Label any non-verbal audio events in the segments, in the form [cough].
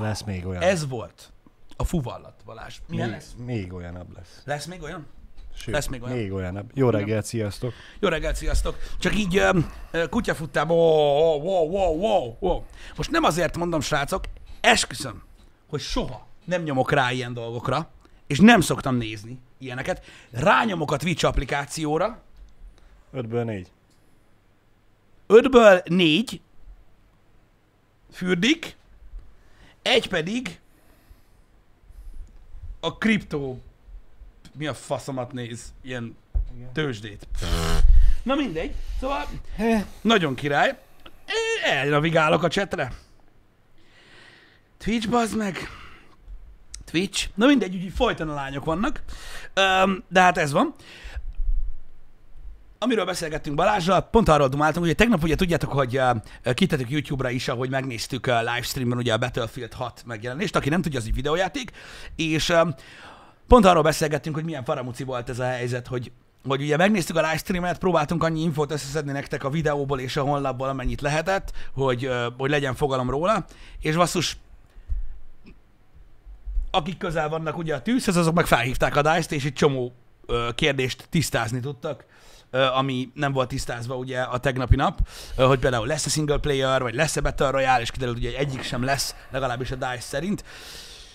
Lesz még olyan. Ez volt a fuvallat, Balázs. Milyen még, lesz? még olyanabb lesz. Lesz még olyan? Sőt, Lesz még olyan? Még olyanabb. Jó reggelt, sziasztok. Jó reggelt, sziasztok! Csak így uh, kutyafuttában, wow, wow, wow, wow, wow. Most nem azért mondom, srácok, esküszöm, hogy soha nem nyomok rá ilyen dolgokra, és nem szoktam nézni ilyeneket. Rányomok a Twitch applikációra, Ötből négy. ötből négy fürdik, egy pedig a kriptó, mi a faszomat néz, ilyen tőzsdét. Na mindegy, szóval nagyon király. Elnavigálok a csetre. Twitch, bazd meg. Twitch. Na mindegy, úgyhogy folyton a lányok vannak. De hát ez van. Amiről beszélgettünk Balázsral, pont arról dumáltunk, hogy tegnap ugye tudjátok, hogy uh, kitettük YouTube-ra is, ahogy megnéztük uh, livestreamben ugye a Battlefield 6 megjelenést, aki nem tudja, az egy videójáték, és uh, pont arról beszélgettünk, hogy milyen faramuci volt ez a helyzet, hogy hogy ugye megnéztük a livestreamet, próbáltunk annyi infót összeszedni nektek a videóból és a honlapból, amennyit lehetett, hogy, hogy legyen fogalom róla, és basszus, akik közel vannak ugye a tűzhez, azok meg felhívták a DICE-t, és egy csomó kérdést tisztázni tudtak, ami nem volt tisztázva ugye a tegnapi nap, hogy például lesz-e single player, vagy lesz-e Battle Royale, és kiderült, hogy egyik sem lesz, legalábbis a DICE szerint.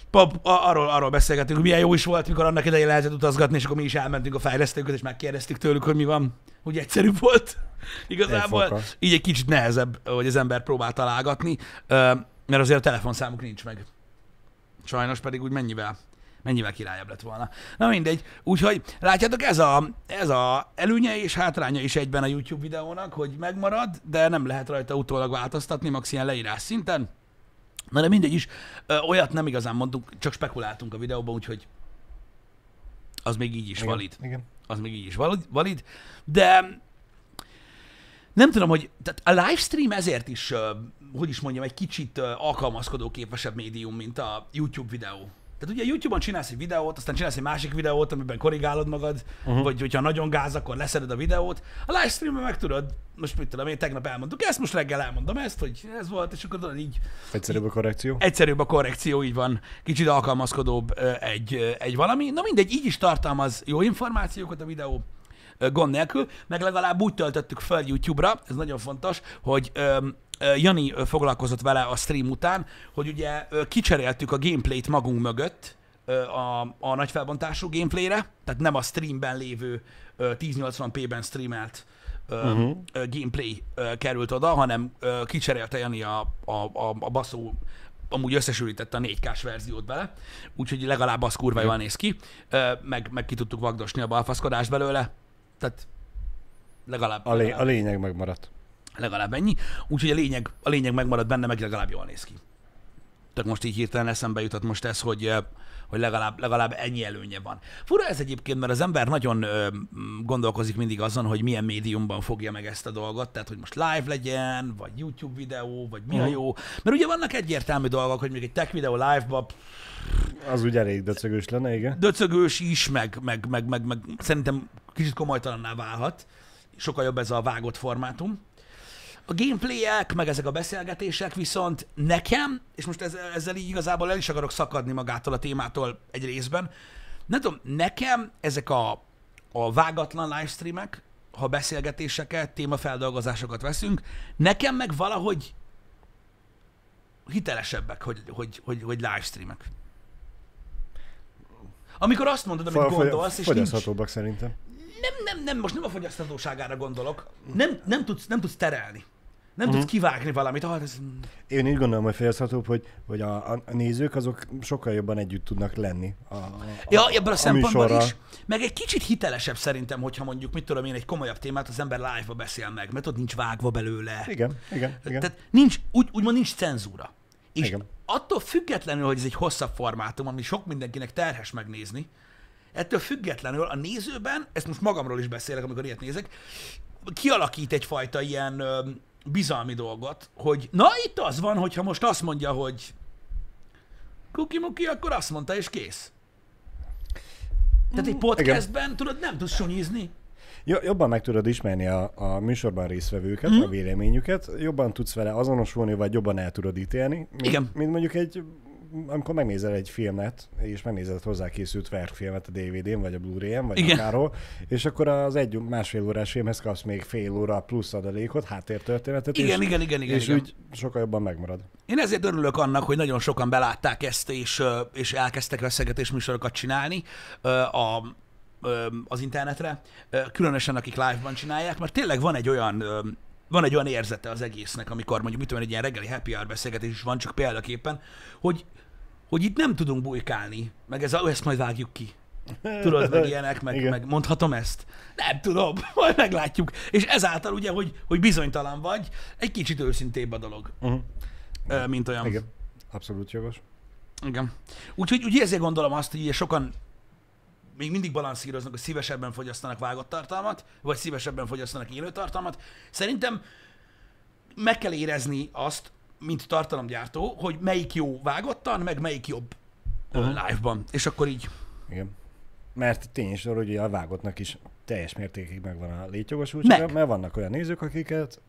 Pap, arról, arról beszélgetünk, hogy milyen jó is volt, mikor annak idején lehetett utazgatni, és akkor mi is elmentünk a fejlesztőköt, és megkérdeztük tőlük, hogy mi van. Úgy egyszerűbb volt. [laughs] Igazából így egy kicsit nehezebb, hogy az ember próbál találgatni, mert azért a telefonszámuk nincs meg. Sajnos pedig úgy mennyivel, mennyivel királyabb lett volna. Na mindegy. Úgyhogy látjátok, ez a, ez a előnye és hátránya is egyben a YouTube videónak, hogy megmarad, de nem lehet rajta utólag változtatni, max ilyen leírás szinten. Na de mindegy is, ö, olyat nem igazán mondtunk, csak spekuláltunk a videóban, úgyhogy az még így is Igen, valid Igen. az még így is valid, valid de nem tudom, hogy tehát a livestream ezért is, hogy is mondjam, egy kicsit alkalmazkodó képesebb médium, mint a YouTube videó. Tehát ugye YouTube-on csinálsz egy videót, aztán csinálsz egy másik videót, amiben korrigálod magad, uh-huh. vagy hogyha nagyon gáz, akkor leszeded a videót. A livestreamben meg tudod, most mit tudom, én tegnap elmondtuk ezt, most reggel elmondom ezt, hogy ez volt, és akkor tudod így Egyszerűbb a korrekció. egyszerűbb a korrekció, így van, kicsit alkalmazkodóbb egy, egy valami. Na mindegy, így is tartalmaz jó információkat a videó, gond nélkül, meg legalább úgy töltöttük fel YouTube-ra, ez nagyon fontos, hogy ö, ö, Jani foglalkozott vele a stream után, hogy ugye kicseréltük a gameplayt magunk mögött, a, a nagy felbontású gameplayre, tehát nem a streamben lévő ö, 1080p-ben streamelt uh-huh. gameplay került oda, hanem kicserélte Jani a, a, a, a baszó amúgy összesülítette a 4K-s verziót bele, úgyhogy legalább az kurva jól néz ki, meg, meg ki tudtuk vagdosni a balfaszkodást belőle, tehát legalább, A, lé- a legalább, lényeg megmaradt. Legalább ennyi, úgyhogy a lényeg, a lényeg megmarad benne, meg legalább jól néz ki. Tehát most így hirtelen eszembe jutott most ez, hogy, ö, hogy legalább, legalább ennyi előnye van. Fura ez egyébként, mert az ember nagyon ö, gondolkozik mindig azon, hogy milyen médiumban fogja meg ezt a dolgot, tehát hogy most live legyen, vagy YouTube videó, vagy mi a Mhm. jó. Mert ugye vannak egyértelmű dolgok, hogy még egy tech videó live-ba Az úgy elég döcögős lenne, igen. döcögős is, meg, meg, meg, meg, meg szerintem kicsit komolytalanná válhat. Sokkal jobb ez a vágott formátum. A gameplayek, meg ezek a beszélgetések viszont nekem, és most ezzel, ezzel így igazából el is akarok szakadni magától a témától egy részben, nem tudom, nekem ezek a, a vágatlan livestreamek, ha beszélgetéseket, témafeldolgozásokat veszünk, nekem meg valahogy hitelesebbek, hogy, hogy, hogy, hogy livestreamek. Amikor azt mondod, amit fogy- gondolsz, és nincs, szerintem. nem, nem, nem, most nem a fogyasztatóságára gondolok. Nem, nem, tudsz, nem tudsz terelni. Nem Mhm. tudsz kivágni valamit. Ah, ez, Én így gondolom, hogy fogyaszthatóbb, hogy, hogy a, a, a nézők azok sokkal jobban együtt tudnak lenni. A, a, ja, ebből a szempontból műsorral. is. Meg egy kicsit hitelesebb szerintem, hogyha mondjuk, mit tudom én, egy komolyabb témát az ember live-ba beszél meg, mert ott nincs vágva belőle. Igen, igen, igen. Tehát nincs, úgy, úgymond nincs cenzúra. És Igen. attól függetlenül, hogy ez egy hosszabb formátum, ami sok mindenkinek terhes megnézni, ettől függetlenül a nézőben, ezt most magamról is beszélek, amikor ilyet nézek, kialakít egyfajta ilyen bizalmi dolgot, hogy na itt az van, hogyha most azt mondja, hogy kuki-muki, akkor azt mondta, és kész. Tehát egy podcastben, tudod, nem tudsz sunyizni. Jo- jobban meg tudod ismerni a, a műsorban résztvevőket, mm. a véleményüket, jobban tudsz vele azonosulni, vagy jobban el tudod ítélni, mint, Igen. mint mondjuk egy amikor megnézel egy filmet, és megnézed hozzá készült verkfilmet a DVD-n, vagy a Blu-ray-en, vagy Igen. akárhol, és akkor az egy másfél órás filmhez kapsz még fél óra plusz adalékot, háttértörténetet, Igen, és, igen, igen, igen. és igen. úgy sokkal jobban megmarad. Én ezért örülök annak, hogy nagyon sokan belátták ezt, és, és elkezdtek veszegetés műsorokat csinálni a, az internetre, különösen akik live-ban csinálják, mert tényleg van egy olyan van egy olyan érzete az egésznek, amikor mondjuk mit tudom, egy ilyen reggeli happy hour beszélgetés is van, csak példaképpen, hogy, hogy itt nem tudunk bujkálni, meg ez a, "Ó, ezt majd vágjuk ki. Tudod, meg ilyenek, meg, Igen. meg mondhatom ezt? Nem tudom, [laughs] majd meglátjuk. És ezáltal ugye, hogy, hogy bizonytalan vagy, egy kicsit őszintébb a dolog, Uh-huh. mint olyan. Igen, abszolút jogos. Igen. Úgyhogy úgy ezért gondolom azt, hogy ugye sokan még mindig balanszíroznak, hogy szívesebben fogyasztanak vágott tartalmat, vagy szívesebben fogyasztanak élő tartalmat. Szerintem meg kell érezni azt, mint tartalomgyártó, hogy melyik jó vágottan, meg melyik jobb uh-huh. live-ban. És akkor így. Igen. Mert tény is, hogy a vágottnak is teljes mértékig megvan a létjogosultsága, Meg. mert vannak olyan nézők, akiket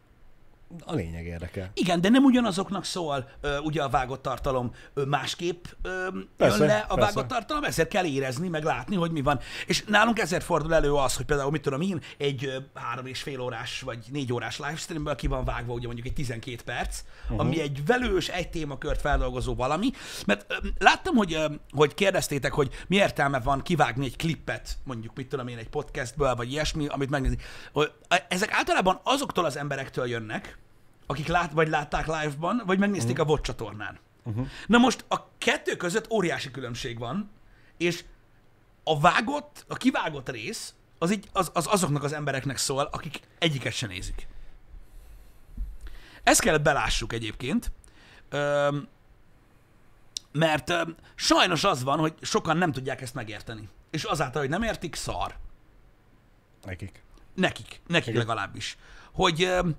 a lényeg érdekel. Igen, de nem ugyanazoknak szól ö, ugye a vágott tartalom ö, másképp ö, Persze, jön le a persze. vágott tartalom, ezért kell érezni, meg látni, hogy mi van. És nálunk ezért fordul elő az, hogy például, mit tudom én, egy ö, három és fél órás vagy négy órás livestreamből ki van vágva ugye mondjuk egy 12 perc, uh-huh. ami egy velős, egy témakört feldolgozó valami, mert ö, láttam, hogy, ö, hogy kérdeztétek, hogy mi értelme van kivágni egy klippet, mondjuk mit tudom én, egy podcastből, vagy ilyesmi, amit megnézni. Hogy Ezek általában azoktól az emberektől jönnek, akik lát, vagy látták live-ban, vagy megnézték uh-huh. a VOD csatornán. Uh-huh. Na most a kettő között óriási különbség van, és a vágott, a kivágott rész, az, így, az, az azoknak az embereknek szól, akik egyiket se nézik. Ezt kellett belássuk egyébként, öm, mert öm, sajnos az van, hogy sokan nem tudják ezt megérteni. És azáltal, hogy nem értik, szar. Nekik. Nekik, nekik Igen. legalábbis. Hogy, öm,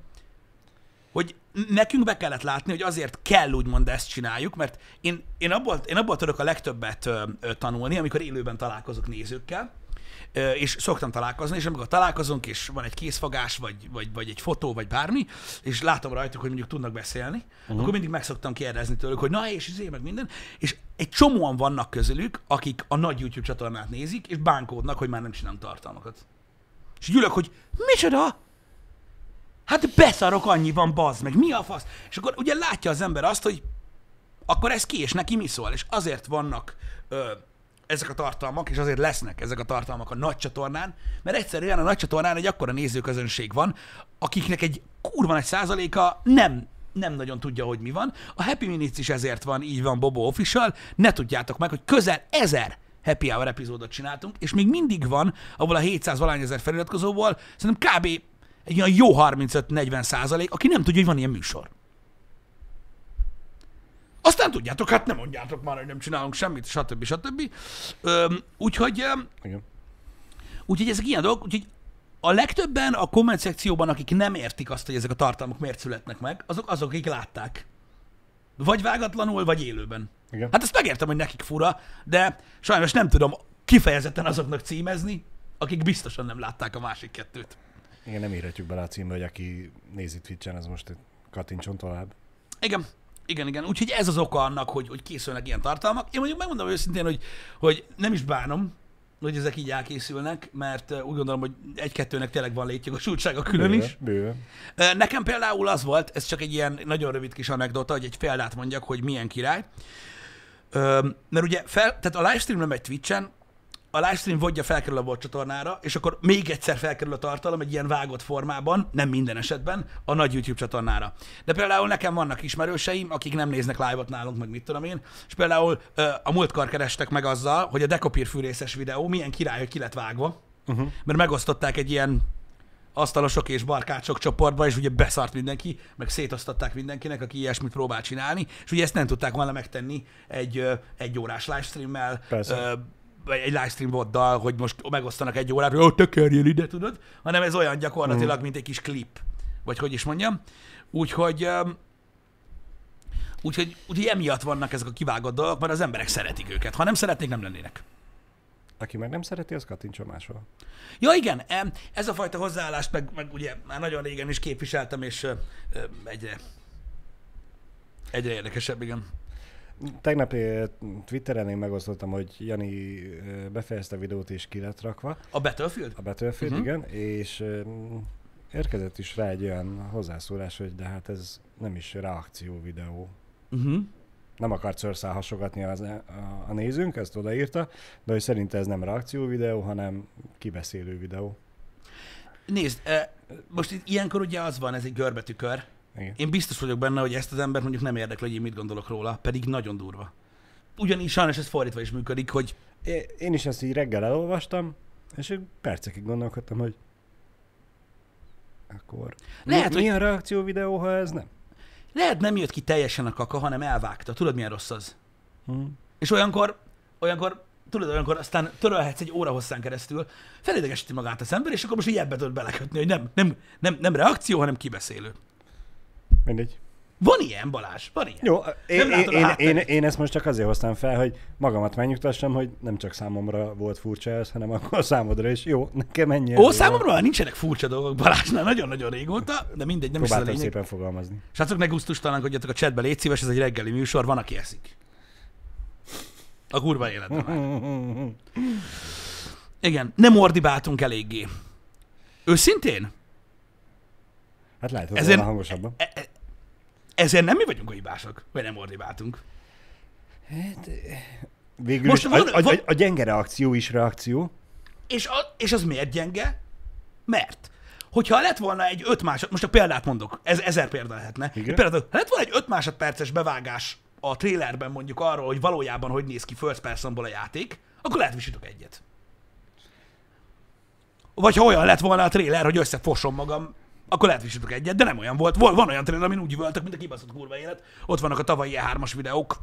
hogy nekünk be kellett látni, hogy azért kell úgymond ezt csináljuk, mert én, én, abból, én abból tudok a legtöbbet ö, ö, tanulni, amikor élőben találkozok nézőkkel, ö, és szoktam találkozni, és amikor találkozunk, és van egy készfogás, vagy, vagy, vagy egy fotó, vagy bármi, és látom rajtuk, hogy mondjuk tudnak beszélni, uh-huh. akkor mindig meg szoktam kérdezni tőlük, hogy na és izé, meg minden, és egy csomóan vannak közülük, akik a nagy YouTube csatornát nézik, és bánkódnak, hogy már nem csinálunk tartalmakat. És így ülök, hogy micsoda? Hát beszarok, annyi van, bazd meg, mi a fasz? És akkor ugye látja az ember azt, hogy akkor ez ki, és neki mi szól? És azért vannak ö, ezek a tartalmak, és azért lesznek ezek a tartalmak a nagy csatornán, mert egyszerűen a nagy csatornán egy akkora nézőközönség van, akiknek egy kurva nagy százaléka nem nem nagyon tudja, hogy mi van. A Happy Minutes is ezért van, így van Bobo Official. Ne tudjátok meg, hogy közel ezer Happy Hour epizódot csináltunk, és még mindig van, ahol a 700 valány ezer feliratkozóból szerintem kb. Egy olyan jó 35-40 százalék, aki nem tudja, hogy van ilyen műsor. Aztán tudjátok, hát nem mondjátok már, hogy nem csinálunk semmit, stb. stb. Öm, úgyhogy, Igen. úgyhogy ezek ilyen dolgok, úgyhogy a legtöbben a komment szekcióban, akik nem értik azt, hogy ezek a tartalmak miért születnek meg, azok azok, akik látták. Vagy vágatlanul, vagy élőben. Igen. Hát ezt megértem, hogy nekik fura, de sajnos nem tudom kifejezetten azoknak címezni, akik biztosan nem látták a másik kettőt. Igen, nem írhatjuk bele a címbe, hogy aki nézi Twitch-en, az most kattintson tovább. Igen, igen, igen. Úgyhogy ez az oka annak, hogy, hogy készülnek ilyen tartalmak. Én mondjuk megmondom őszintén, hogy, hogy nem is bánom, hogy ezek így elkészülnek, mert uh, úgy gondolom, hogy egy-kettőnek tényleg van létjogosultsága külön is. Bőven. Ö, Nekem például az volt, ez csak egy ilyen nagyon rövid kis anekdota, hogy egy példát mondjak, hogy milyen király. Mert ugye, fel, tehát a livestream nem egy Twitch-en, a livestream vodja felkerül a bot csatornára, és akkor még egyszer felkerül a tartalom egy ilyen vágott formában, nem minden esetben, a nagy YouTube csatornára. De például nekem vannak ismerőseim, akik nem néznek live-ot nálunk, meg mit tudom én, és például a múltkor kerestek meg azzal, hogy a dekopír fűrészes videó milyen király, hogy ki lett vágva, uh-huh. mert megosztották egy ilyen asztalosok és barkácsok csoportba, és ugye beszart mindenki, meg szétosztatták mindenkinek, aki ilyesmit próbál csinálni, és ugye ezt nem tudták volna megtenni egy, egy órás livestreammel, Persze. Vagy egy livestream boddal, hogy most megosztanak egy órát, hogy ó, tökörjél ide, tudod? Hanem ez olyan gyakorlatilag, mint egy kis klip. Vagy hogy is mondjam. Úgyhogy, úgyhogy, úgyhogy emiatt vannak ezek a kivágott dolgok, mert az emberek szeretik őket. Ha nem szeretnék, nem lennének. Aki meg nem szereti, az kattintson máshol. Ja igen, ez a fajta hozzáállást meg, meg ugye már nagyon régen is képviseltem, és egyre, egyre érdekesebb, igen. Tegnap eh, Twitteren én megosztottam, hogy Jani eh, befejezte a videót és ki lett rakva. A Battlefield? A Battlefield, uh-huh. igen, és eh, érkezett is rá egy olyan hozzászólás, hogy de hát ez nem is reakció videó. Uh-huh. Nem akart szőrszál hasogatni az, a, a nézőnk, ezt odaírta, de hogy szerinte ez nem reakció videó, hanem kibeszélő videó. Nézd, most itt ilyenkor ugye az van, ez egy görbetükör. Igen. Én biztos vagyok benne, hogy ezt az embert mondjuk nem érdekli, hogy én mit gondolok róla, pedig nagyon durva. Ugyanígy sajnos ez fordítva is működik, hogy É- Én is ezt így reggel elolvastam, és egy percekig gondolkodtam, hogy akkor Lehet, mi, mi a reakció videó, ha ez nem? lehet nem jött ki teljesen a kaka, hanem elvágta. Tudod, milyen rossz az? Hm. És olyankor, olyankor, tudod, olyankor aztán törölhetsz egy óra hosszán keresztül, felidegesíti magát az ember, és akkor most így ebbe tudod belekötni, hogy nem, nem, nem, nem reakció, hanem kibeszélő. Mindegy. Van ilyen, Balázs, van ilyen. Jó, én, én, én, én, én ezt most csak azért hoztam fel, hogy magamat megnyugtassam, hogy nem csak számomra volt furcsa ez, hanem akkor számodra is. Jó, nekem ennyi. Ó, számomra már nincsenek furcsa dolgok Balázsnál nagyon-nagyon régóta, de mindegy, nem is ez a Próbáltam lényeg. szépen fogalmazni. Srácok, ne gusztustalankodjatok a chatbe, légy szíves, ez egy reggeli műsor, van, aki eszik. A kurva életben már. [laughs] Igen, nem ordibáltunk eléggé. Őszintén? Hát lehet, hogy Ezen... hangosabban. E- e- ezért nem mi vagyunk a hibások, hogy nem ordibáltunk. Végül Most is van- a, a, a, gyenge reakció is reakció. És, a, és az miért gyenge? Mert, hogyha lett volna egy 5 másod, most a példát mondok, ez ezer példa lehetne. Igen. Példát, ha lett volna egy 5 másodperces bevágás a trailerben mondjuk arról, hogy valójában hogy néz ki first personból a játék, akkor lehet visítok egyet. Vagy ha olyan lett volna a trailer, hogy összefosom magam, akkor lehet visítok egyet, de nem olyan volt. Vol- Van olyan trailer, amin úgy üvöltök, mint a kibaszott kurva élet. Ott vannak a tavalyi E3-as videók.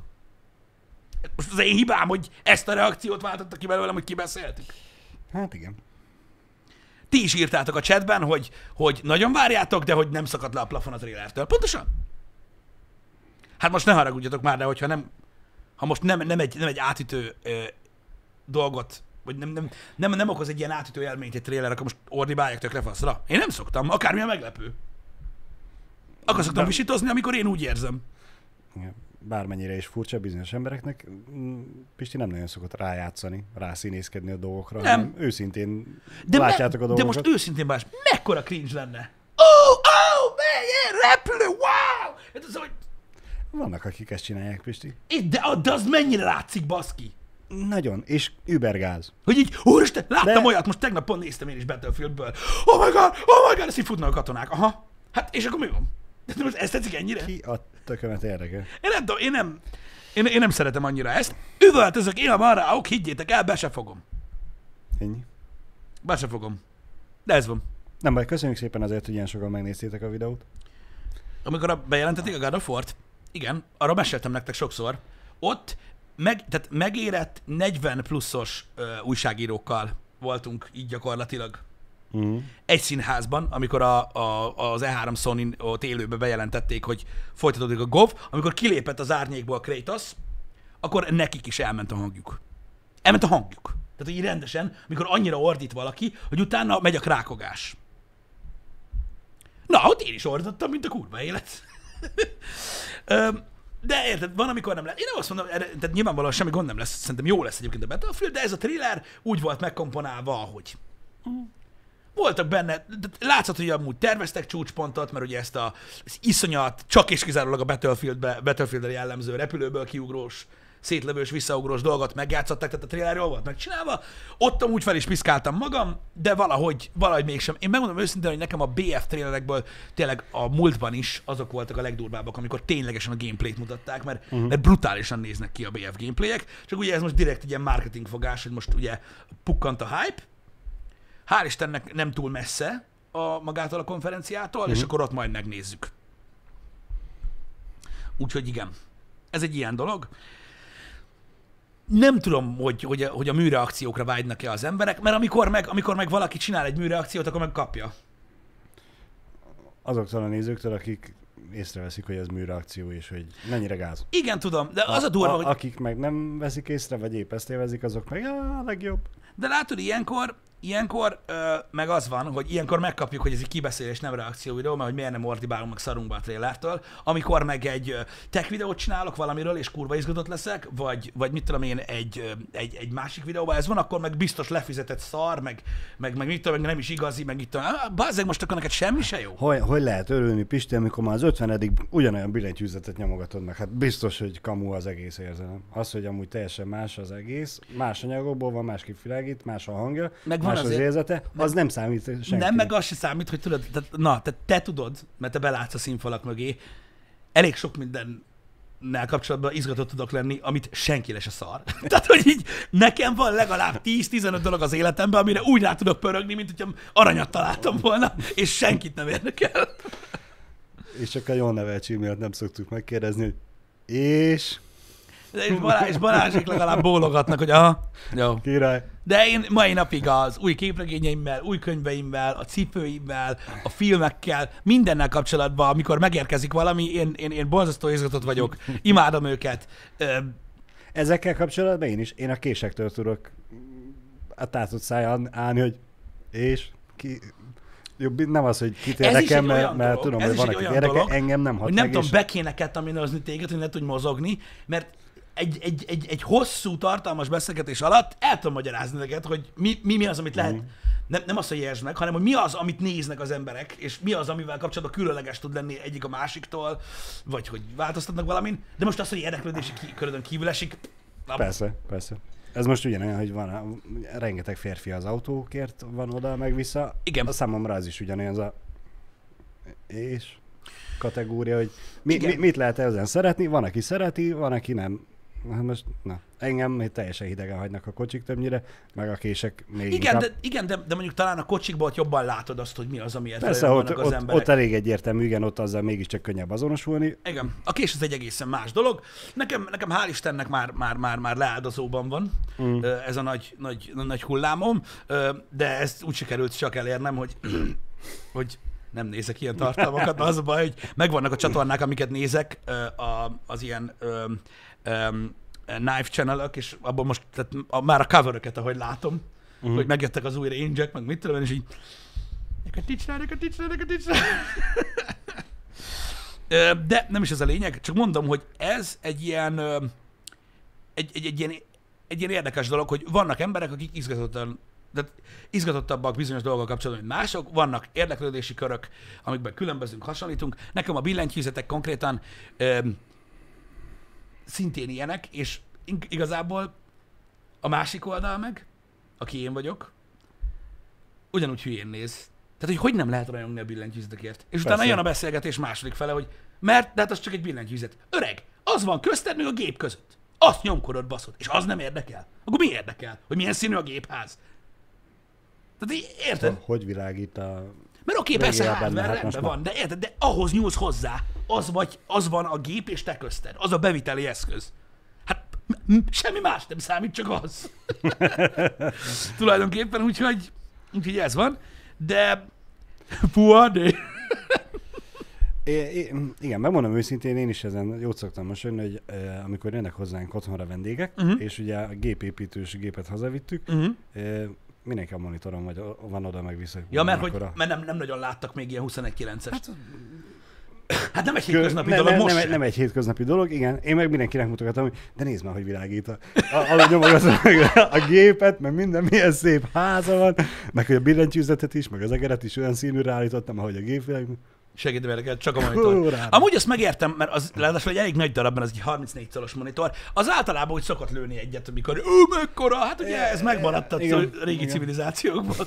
Most az én hibám, hogy ezt a reakciót váltottak ki belőlem, hogy kibeszéltük. Hát igen. Ti is írtátok a chatben, hogy, hogy nagyon várjátok, de hogy nem szakadt le a plafon a trailertől. Pontosan? Hát most ne haragudjatok már, de hogyha nem, ha most nem, nem, egy, nem egy átütő ö, dolgot, vagy nem, nem, nem, nem okoz egy ilyen átütő élményt egy trailer, akkor most ordibálják tökre faszra. Én nem szoktam, akármilyen meglepő. Akkor szoktam De- visítozni, amikor én úgy érzem. igen. Bármennyire is furcsa bizonyos embereknek, mm, Pisti nem nagyon szokott rájátszani, rászínészkedni a dolgokra, Nem. hanem őszintén De, látjátok me, a de dolgokat. most őszintén más, mekkora cringe lenne? Oh, oh, man, repülő, wow! Hát az, hogy Vannak, akik ezt csinálják, Pisti. É, De, de az mennyire látszik, baszki? Nagyon, és übergáz. Hogy így, úristen, láttam De- olyat, most tegnap pont néztem én is Battlefieldből. Oh my god, oh my god, ezt így futnak a katonák. Aha. Hát, és akkor mi van? De most ezt tetszik ennyire? Ki a tökömet érdekel? Én nem tudom, én nem, én, én nem szeretem annyira ezt. Üvöltözök, én a marráok, higgyétek el, be se fogom. Ennyi. Be se fogom. De ez van. Nem baj, köszönjük szépen azért, hogy ilyen sokan megnéztétek a videót. Amikor a, bejelentették a God of War-t, igen, arról meséltem nektek sokszor, ott meg, tehát megérett 40 pluszos ö, újságírókkal voltunk így gyakorlatilag Uh-huh. egy színházban, amikor a, a, az E3 Sony ott élőben bejelentették, hogy folytatódik a GOV, amikor kilépett az árnyékból Kratos, akkor nekik is elment a hangjuk. Elment a hangjuk. Tehát így rendesen, amikor annyira ordít valaki, hogy utána megy a krákogás. Na, ott én is ordítottam, mint a kurva élet. [laughs] Öm, de érted, van, amikor nem lesz. Én nem azt mondom, erre, tehát nyilvánvalóan semmi gond nem lesz, szerintem jó lesz egyébként a Battlefield, de ez a thriller úgy volt megkomponálva, ahogy. Voltak benne, de látszott, hogy amúgy terveztek csúcspontot, mert ugye ezt a az iszonyat, csak és kizárólag a Battlefieldbe, Battlefieldre jellemző repülőből kiugrós, szétlövős, visszaugrós dolgot megjátszották, tehát a trailer jól volt megcsinálva. Ott amúgy fel is piszkáltam magam, de valahogy, valahogy mégsem. Én megmondom őszintén, hogy nekem a BF trailerekből tényleg a múltban is azok voltak a legdurvábbak, amikor ténylegesen a gameplayt mutatták, mert, uh-huh. mert brutálisan néznek ki a BF gameplayek, csak ugye ez most direkt egy ilyen marketing fogás, hogy most ugye pukkant a hype, hál' Istennek nem túl messze a magától a konferenciától, uh-huh. és akkor ott majd megnézzük. Úgyhogy igen, ez egy ilyen dolog. Nem tudom, hogy, hogy, a, hogy a műreakciókra vágynak-e az emberek, mert amikor meg, amikor meg valaki csinál egy műreakciót, akkor meg kapja. Azoktól a nézőktől, akik észreveszik, hogy ez műreakció, és hogy mennyire gáz. Igen, tudom, de az a durva, hogy... Akik meg nem veszik észre, vagy épp ezt élvezik, azok meg a legjobb. De látod, ilyenkor ilyenkor ö, meg az van, hogy ilyenkor megkapjuk, hogy ez egy kibeszélés, nem reakció videó, mert hogy miért nem ordibálunk meg szarunk be a trailertől. Amikor meg egy tech videót csinálok valamiről, és kurva izgatott leszek, vagy, vagy mit tudom én, egy, egy, egy másik videóban ez van, akkor meg biztos lefizetett szar, meg, meg, meg mit tudom, meg nem is igazi, meg itt tudom, bazzeg, most akkor neked semmi se jó. Hogy, hogy lehet örülni, Pisti, amikor már az 50 ugyanolyan billentyűzetet nyomogatod meg? Hát biztos, hogy kamu az egész érzelem. Az, hogy amúgy teljesen más az egész, más anyagokból van, másképp világít, más a hangja, Meg más az azért- érzete, az nem számít senki. Nem, meg az se számít, hogy tudod, tehát, na, te, te tudod, mert te belátsz a színfalak mögé, elég sok minden kapcsolatban izgatott tudok lenni, amit senki le se szar. [laughs] Tehát, hogy így nekem van legalább 10-15 dolog az életemben, amire úgy rá tudok pörögni, mint hogyha aranyat találtam volna, és senkit nem érdekel. És csak a jól nevelt miatt nem szoktuk megkérdezni, hogy és És, Balázs, és Balázsék legalább bólogatnak, hogy aha, jó. király, De én mai napig az új képregényeimmel, új könyveimmel, a cipőimmel, a filmekkel, mindennel kapcsolatban, amikor megérkezik valami, én, én, én borzasztó izgatott vagyok, imádom őket. Ezekkel kapcsolatban én is, én a késektől tudok a tátott száján állni, hogy és ki, jobb, nem az, hogy kit érdekel, mert, mert tudom, ez hogy van, akit érdekel, engem nem hat hogy nem meg, tudom, és be kéne kettaminozni téged, hogy ne tudj mozogni, mert egy, egy, egy, egy hosszú, tartalmas beszélgetés alatt el tudom magyarázni neked, hogy mi, mi, mi az, amit lehet, Mhm. nem, nem az, hogy értsd meg, hanem hogy mi az, amit néznek az emberek, és mi az, amivel kapcsolatban különleges tud lenni egyik a másiktól, vagy hogy változtatnak valamin, de most az, hogy érdeklődési ki, körödön kívül esik, na, Persze, persze. Ez most ugyanolyan, hogy van, rengeteg férfi az autókért van oda, meg vissza. Igen. A számomra az is ugyanolyan, az a és kategória, hogy mi, Igen. mi, mit lehet ezen szeretni, van, aki szereti, van, aki nem. Hát most, na, engem teljesen hidegen hagynak a kocsik többnyire, meg a kések még igen, inkább. de, igen de, de mondjuk talán a kocsikban ott jobban látod azt, hogy mi az, amiért Persze, ott, vannak az ott, emberek. ott elég egyértelmű, igen, ott azzal mégiscsak könnyebb azonosulni. Igen, a kés az egy egészen más dolog. Nekem, nekem hál' Istennek már, már, már, már leáldozóban van mm. ez a nagy, nagy, nagy hullámom, de ezt úgy sikerült csak elérnem, hogy, [clears throat] hogy nem nézek ilyen tartalmakat, az a baj, hogy megvannak a csatornák, amiket nézek, az ilyen ö, knife channel és abban most tehát a, már a cover ahogy látom, uh-huh. hogy megjöttek az új range meg mit tudom én, és így neked nincs rá, neked nincs rá, neked nincs rá. [laughs] De nem is ez a lényeg, csak mondom, hogy ez egy ilyen, egy, egy, egy, ilyen, egy ilyen érdekes dolog, hogy vannak emberek, akik izgatottan, de izgatottabbak bizonyos dolgokkal kapcsolatban, mint mások, vannak érdeklődési körök, amikben különbözünk, hasonlítunk. Nekem a billentyűzetek konkrétan szintén ilyenek, és ig- igazából a másik oldal meg, aki én vagyok, ugyanúgy hülyén néz. Tehát, hogy hogy nem lehet rajongni a billentyűzetekért. És utána Persze. jön a beszélgetés második fele, hogy mert, de hát az csak egy billentyűzet. Öreg, az van közted meg a gép között. Azt nyomkodod, baszod. És az nem érdekel. Akkor mi érdekel? Hogy milyen színű a gépház? Tehát így, érted? Hogy világít a... Mert oké, persze Végével benne, hardware hát rendben most van, de érted, de ahhoz nyúlsz hozzá. Az, vagy, az van a gép és te közted. Az a beviteli eszköz. Hát semmi más nem számít, csak az. [laughs] Tulajdonképpen, úgyhogy, úgyhogy ez van. De puha, de... É, igen, megmondom őszintén, én is ezen jót szoktam mosolyogni, hogy eh, amikor jönnek hozzánk otthonra vendégek, uh-huh. és ugye a gépépítős gépet hazavittük, Uh-huh. eh, mindenki a monitoron vagy, van oda meg vissza. Ja, mert, hogy, mert nem, nem nagyon láttak még ilyen 21.9-est. Hát, hát nem egy Kö- hétköznapi ne, dolog ne, most nem, nem egy hétköznapi dolog, igen. Én meg mindenkinek mutogatom, hogy de nézd már, hogy világít a, a, ahogy nyomogatom a gépet, meg minden milyen szép háza van, meg hogy a billentyűzetet is, meg az egeret is olyan színűre állítottam, ahogy a gép világ. Segít vele, csak a monitor. Kurvára. Amúgy ezt megértem, mert az ráadásul egy elég nagy darabban, az egy 34 szoros monitor. Az általában úgy szokott lőni egyet, amikor ő mekkora, hát ugye ez megmaradt a Igen, régi igen. civilizációkban. [laughs]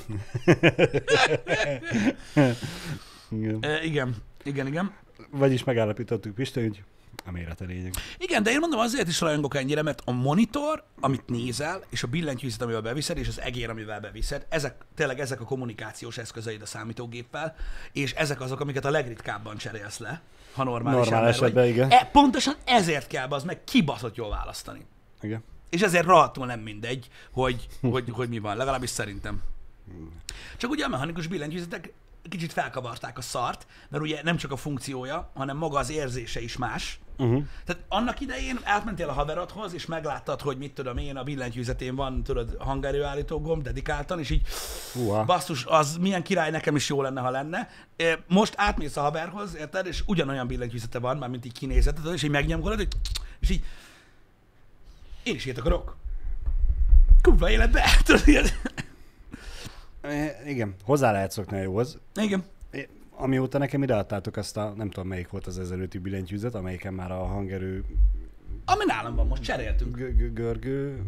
Igen. E, igen, igen, igen. Vagyis megállapítottuk Pista, hogy a méret a lényeg. Igen, de én mondom, azért is rajongok ennyire, mert a monitor, amit nézel, és a billentyűzet, amivel beviszed, és az egér, amivel beviszed, ezek tényleg ezek a kommunikációs eszközeid a számítógéppel, és ezek azok, amiket a legritkábban cserélsz le, ha normális Normál ember esetben, vagy. igen. E, pontosan ezért kell az meg kibaszott jól választani. Igen. És ezért rohadtul nem mindegy, hogy, hogy, hogy mi van, legalábbis szerintem. Csak ugye a mechanikus billentyűzetek kicsit felkavarták a szart, mert ugye nem csak a funkciója, hanem maga az érzése is más. Uh-huh. Tehát annak idején átmentél a haverodhoz, és megláttad, hogy mit tudom én, a billentyűzetén van, tudod, hangerőállító gomb dedikáltan, és így Húha. basszus, az milyen király, nekem is jó lenne, ha lenne. Most átmész a haverhoz, érted, és ugyanolyan billentyűzete van, már mint így kinézeted, és így megnyomkodod, hogy- és így én is ilyet akarok. Kurva életbe, [laughs] tudod, igen, hozzá lehet szokni a jóhoz. Igen. Amióta nekem ideadtátok azt a, nem tudom melyik volt az ezelőtti billentyűzet, amelyiken már a hangerő Ami nálam van, most cseréltünk. görgő...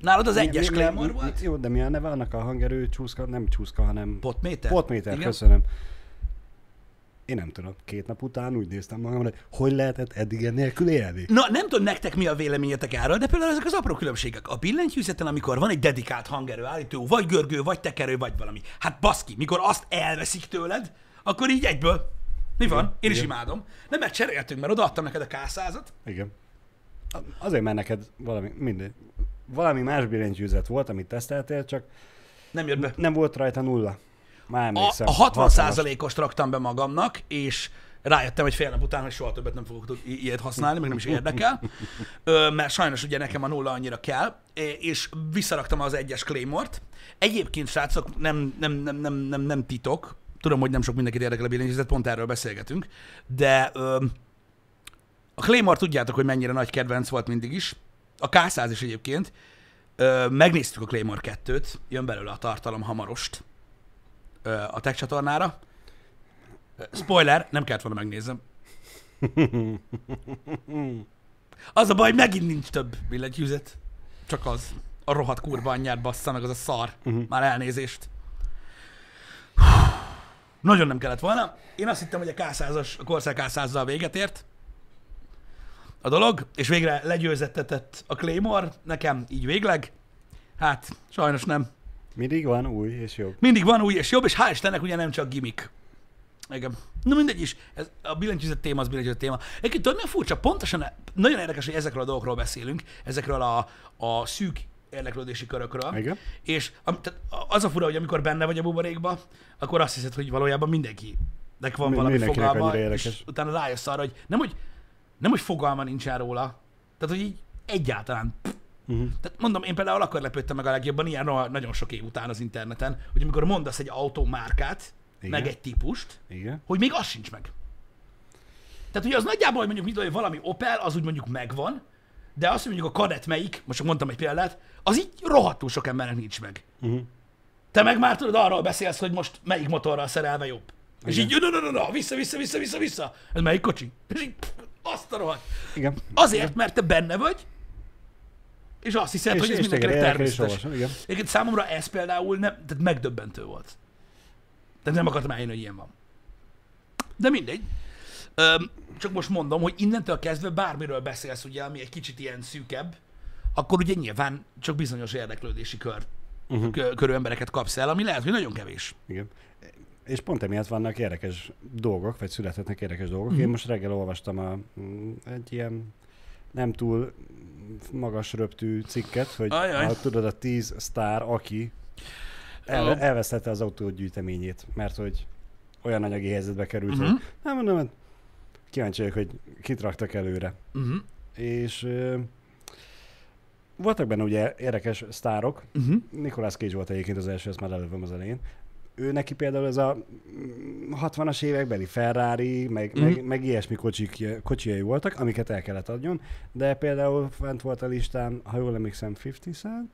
Nálad az egyes Claymore volt? Jó, de mi a neve annak a hangerő csúszka? Nem csúszka, hanem... Potméter? Potméter, Igen. köszönöm. Én nem tudom, két nap után úgy néztem magamra, hogy hogy lehetett eddig ennélkül élni? Na, nem tudom nektek mi a véleményetek erről, de például ezek az apró különbségek. A billentyűzeten, amikor van egy dedikált hangerő állító, vagy görgő, vagy tekerő, vagy valami. Hát baszki, mikor azt elveszik tőled, akkor így egyből. Mi van? Én is igen. imádom. Nem, mert cseréltünk, mert odaadtam neked a K100-at. Igen. Azért, mert neked valami, mindegy. Valami más billentyűzet volt, amit teszteltél, csak Nem jött be. nem volt rajta nulla. Már A, emlékszem. a 60%-os raktam be magamnak, és rájöttem egy fél nap után, hogy soha többet nem fogok i- ilyet használni, meg nem is érdekel, Ö, mert sajnos ugye nekem a nulla annyira kell, és visszaraktam az egyes Claymore-t. Egyébként, srácok, nem, nem, nem, nem, nem, nem titok, tudom, hogy nem sok mindenkit érdekel a billentyűzet, pont erről beszélgetünk, de ö, a Claymore tudjátok, hogy mennyire nagy kedvenc volt mindig is, a K100 is egyébként, Ö, megnéztük a Claymore 2-t, jön belőle a tartalom hamarost ö, a tech csatornára. Spoiler, nem kellett volna megnézem. Az a baj, megint nincs több billentyűzet. Csak az. A rohadt kurva anyját bassza meg az a szar. Uh-huh. Már elnézést. Nagyon nem kellett volna. Én azt hittem, hogy a K100-as, a Corsair K100-zal véget ért a dolog, és végre legyőzettetett a Claymore, nekem így végleg. Hát, sajnos nem. Mindig van új és jobb. Mindig van új és jobb, és hál' Istennek ugye nem csak gimmick. Igen. Na mindegy is, ez, a billentyűzet téma az billentyűzet téma. Egyébként tudod, mi a furcsa? Pontosan, nagyon érdekes, hogy ezekről a dolgokról beszélünk, ezekről a, a szűk érdeklődési körökről. Igen. És az a fura, hogy amikor benne vagy a buborékba, akkor azt hiszed, hogy valójában mindenkinek van Mi- valami fogalma, és utána rájössz arra, hogy nem, hogy nem, hogy fogalma nincsen róla, tehát, hogy így egyáltalán Uh-huh. tehát mondom, én például akkor lepődtem meg a legjobban ilyen nagyon sok év után az interneten, hogy amikor mondasz egy autómárkát, Igen. meg egy típust, Igen. hogy még az sincs meg. Tehát ugye az nagyjából, hogy mondjuk mit hogy valami Opel, az úgy mondjuk megvan, de azt, mondjuk a kadett melyik, most csak mondtam egy példát, az így rohadtul sok embernek nincs meg. Uh-huh. Te meg már tudod, arról beszélsz, hogy most melyik motorral szerelve jobb. És Igen. így, na, na, na, na, vissza, vissza, vissza, vissza, vissza. Ez melyik kocsi? És így, pff, azt a rohadt. Igen. Azért, mert te benne vagy, és azt hiszed, hogy ez és mindenkinek és természetes. Igen. Egyébként számomra ez például nem, tehát megdöbbentő volt. Tehát nem akartam eljönni, hogy ilyen van. De mindegy. Öm, csak most mondom, hogy innentől kezdve bármiről beszélsz, ugye, ami egy kicsit ilyen szűkebb, akkor ugye nyilván csak bizonyos érdeklődési kör, Mhm. uh-huh. körű embereket kapsz el, ami lehet, hogy nagyon kevés. Igen. És pont emiatt vannak érdekes dolgok, vagy születhetnek érdekes dolgok. Mhm. Én most reggel olvastam a, egy ilyen nem túl magas röptű cikket, hogy Ajaj. tudod, a 10 sztár, aki el, elvesztette az autógyűjteményét, mert hogy olyan anyagi helyzetbe került, Mhm. uh-huh. hogy nem mondom, hát kíváncsi vagyok, hogy kit raktak előre. Uh-huh. És ö, voltak benne ugye érdekes sztárok, Uh-huh. Nicolas Cage volt egyébként az első, ezt már elővöm az elején. Ő neki például ez a mm, 60-as évekbeli Ferrari, meg, mm. meg, meg ilyesmi kocsik, kocsijai voltak, amiket el kellett adjon, de például fent volt a listán, ha jól emlékszem, 50 Cent.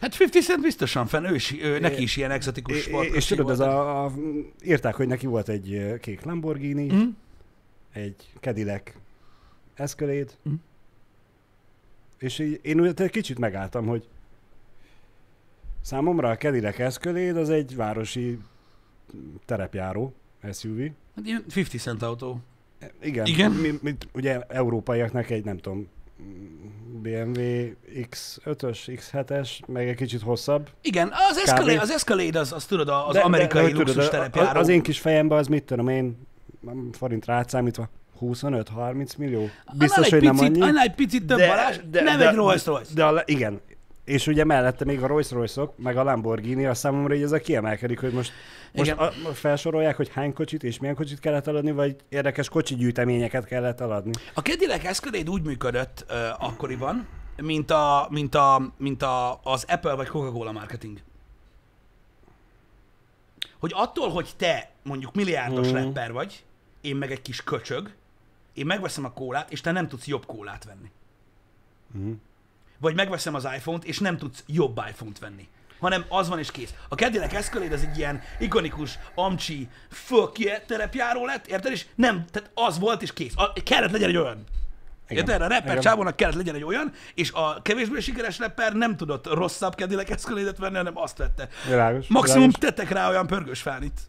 Hát 50 Cent biztosan fenn, ő, is, ő neki is ilyen exotikus É- sport. és tudod, ez a, a, írták, hogy neki volt egy kék Lamborghini, mm. Mm? egy Cadillac Escalade, Mhm. és így, én úgy egy kicsit megálltam, hogy számomra a Cadillac Escalade az egy városi terepjáró SUV. Hát ilyen 50 Cent autó. Igen, Igen? Mi, mint ugye európaiaknak egy, nem tudom, BMW X5-ös, X7-es, meg egy kicsit hosszabb. Igen, az Escalade, az, Escalade az, az tudod, az De- amerikai hogy luxus tudod, terepjáró. Az én kis fejemben az mit tudom én, forint rátszámítva, 25-30 millió. Biztos, hogy egy nem picit, annyi. Annál egy picit több de, Balázs, de, nem de, egy Rolls Royce. De a, igen, és ugye mellette még a rolls royce meg a Lamborghini, a számomra így ez a kiemelkedik, hogy most, most Igen. a, felsorolják, hogy hány kocsit és milyen kocsit kellett eladni, vagy érdekes kocsi gyűjteményeket kellett eladni. A Cadillac Escalade úgy működött uh, akkoriban, mint, a, mint, a, mint a, az Apple vagy Coca-Cola marketing. Hogy attól, hogy te mondjuk milliárdos mm. rapper vagy, én meg egy kis köcsög, én megveszem a kólát, és te nem tudsz jobb kólát venni. Mhm. Vagy megveszem az iPhone-t, és nem tudsz jobb iPhone-t venni. Hanem az van és kész. A Cadillac Escalade az egy ilyen ikonikus, amcsi, fölkie terepjáró lett, érted? És nem, tehát az volt és kész. A, kellett legyen egy olyan. Igen. Érted? A rapper csávónak kellett legyen egy olyan, és a kevésbé sikeres rapper nem tudott rosszabb Cadillac Escalade-et venni, hanem azt vette. Világos. Maximum világos. tettek rá olyan pörgős fánit.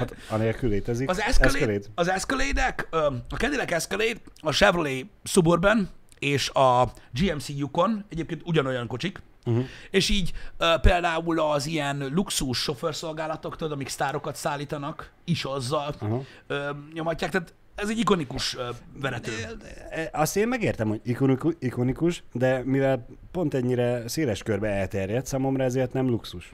Hát anélkül létezik. Az Escalade, az Escalade-ek, ö, a Cadillac Escalade, a Chevrolet Suburban és a GMC Yukon egyébként ugyanolyan kocsik, uh-huh. és így ö, például az ilyen luxus sofőrszolgálatok, tudod, amik sztárokat szállítanak, is azzal Aha. ö, nyomatják, tehát ez egy ikonikus verető. Azt én megértem, hogy ikoniku- ikonikus, de mivel pont ennyire széles körbe elterjedt, számomra ezért nem luxus.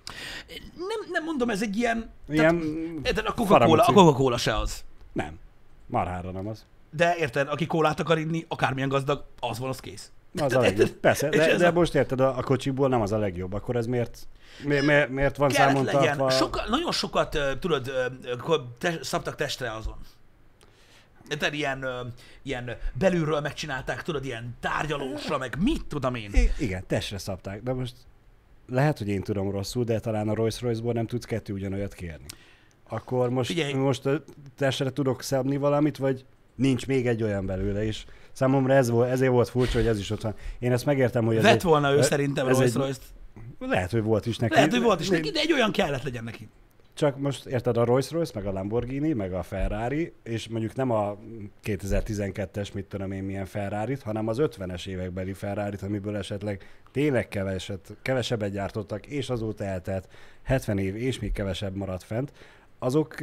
Nem, nem mondom, ez egy ilyen... Ilyen Tehát, a Coca-Cola, a. Coca-Cola se az. Nem. Marhára nem az. De érted, aki kólát akar inni, akármilyen gazdag, az van, az kész. Az a legjobb. Persze, de, de a- most érted, a, a kocsiból nem az a legjobb. Akkor ez miért, miért, miért, miért van kellett számon legyen. tartva? Soka, nagyon sokat, tudod, szabtak testre azon. Érted, ilyen, ilyen belülről megcsinálták, tudod, ilyen tárgyalósra, meg mit tudom én. I- igen, testre szabták, de most lehet, hogy én tudom rosszul, de talán a Rolls Royce-ból nem tudsz kettő ugyanolyat kérni. Akkor most, Figyelj. most testre tudok szabni valamit, vagy nincs még egy olyan belőle, és számomra ez volt, ezért volt furcsa, hogy ez is ott van. Én ezt megértem, hogy ez Vett egy, volna ő szerintem egy- Rolls Royce-t. Lehet, hogy volt is neki. Lehet, hogy volt is neki, de egy olyan kellett legyen neki. Csak most érted a Rolls Royce, meg a Lamborghini, meg a Ferrari, és mondjuk nem a 2012-es, mit tudom én milyen ferrari hanem az 50-es évekbeli ferrari amiből esetleg tényleg keveset, kevesebbet gyártottak, és azóta eltelt 70 év, és még kevesebb maradt fent, azok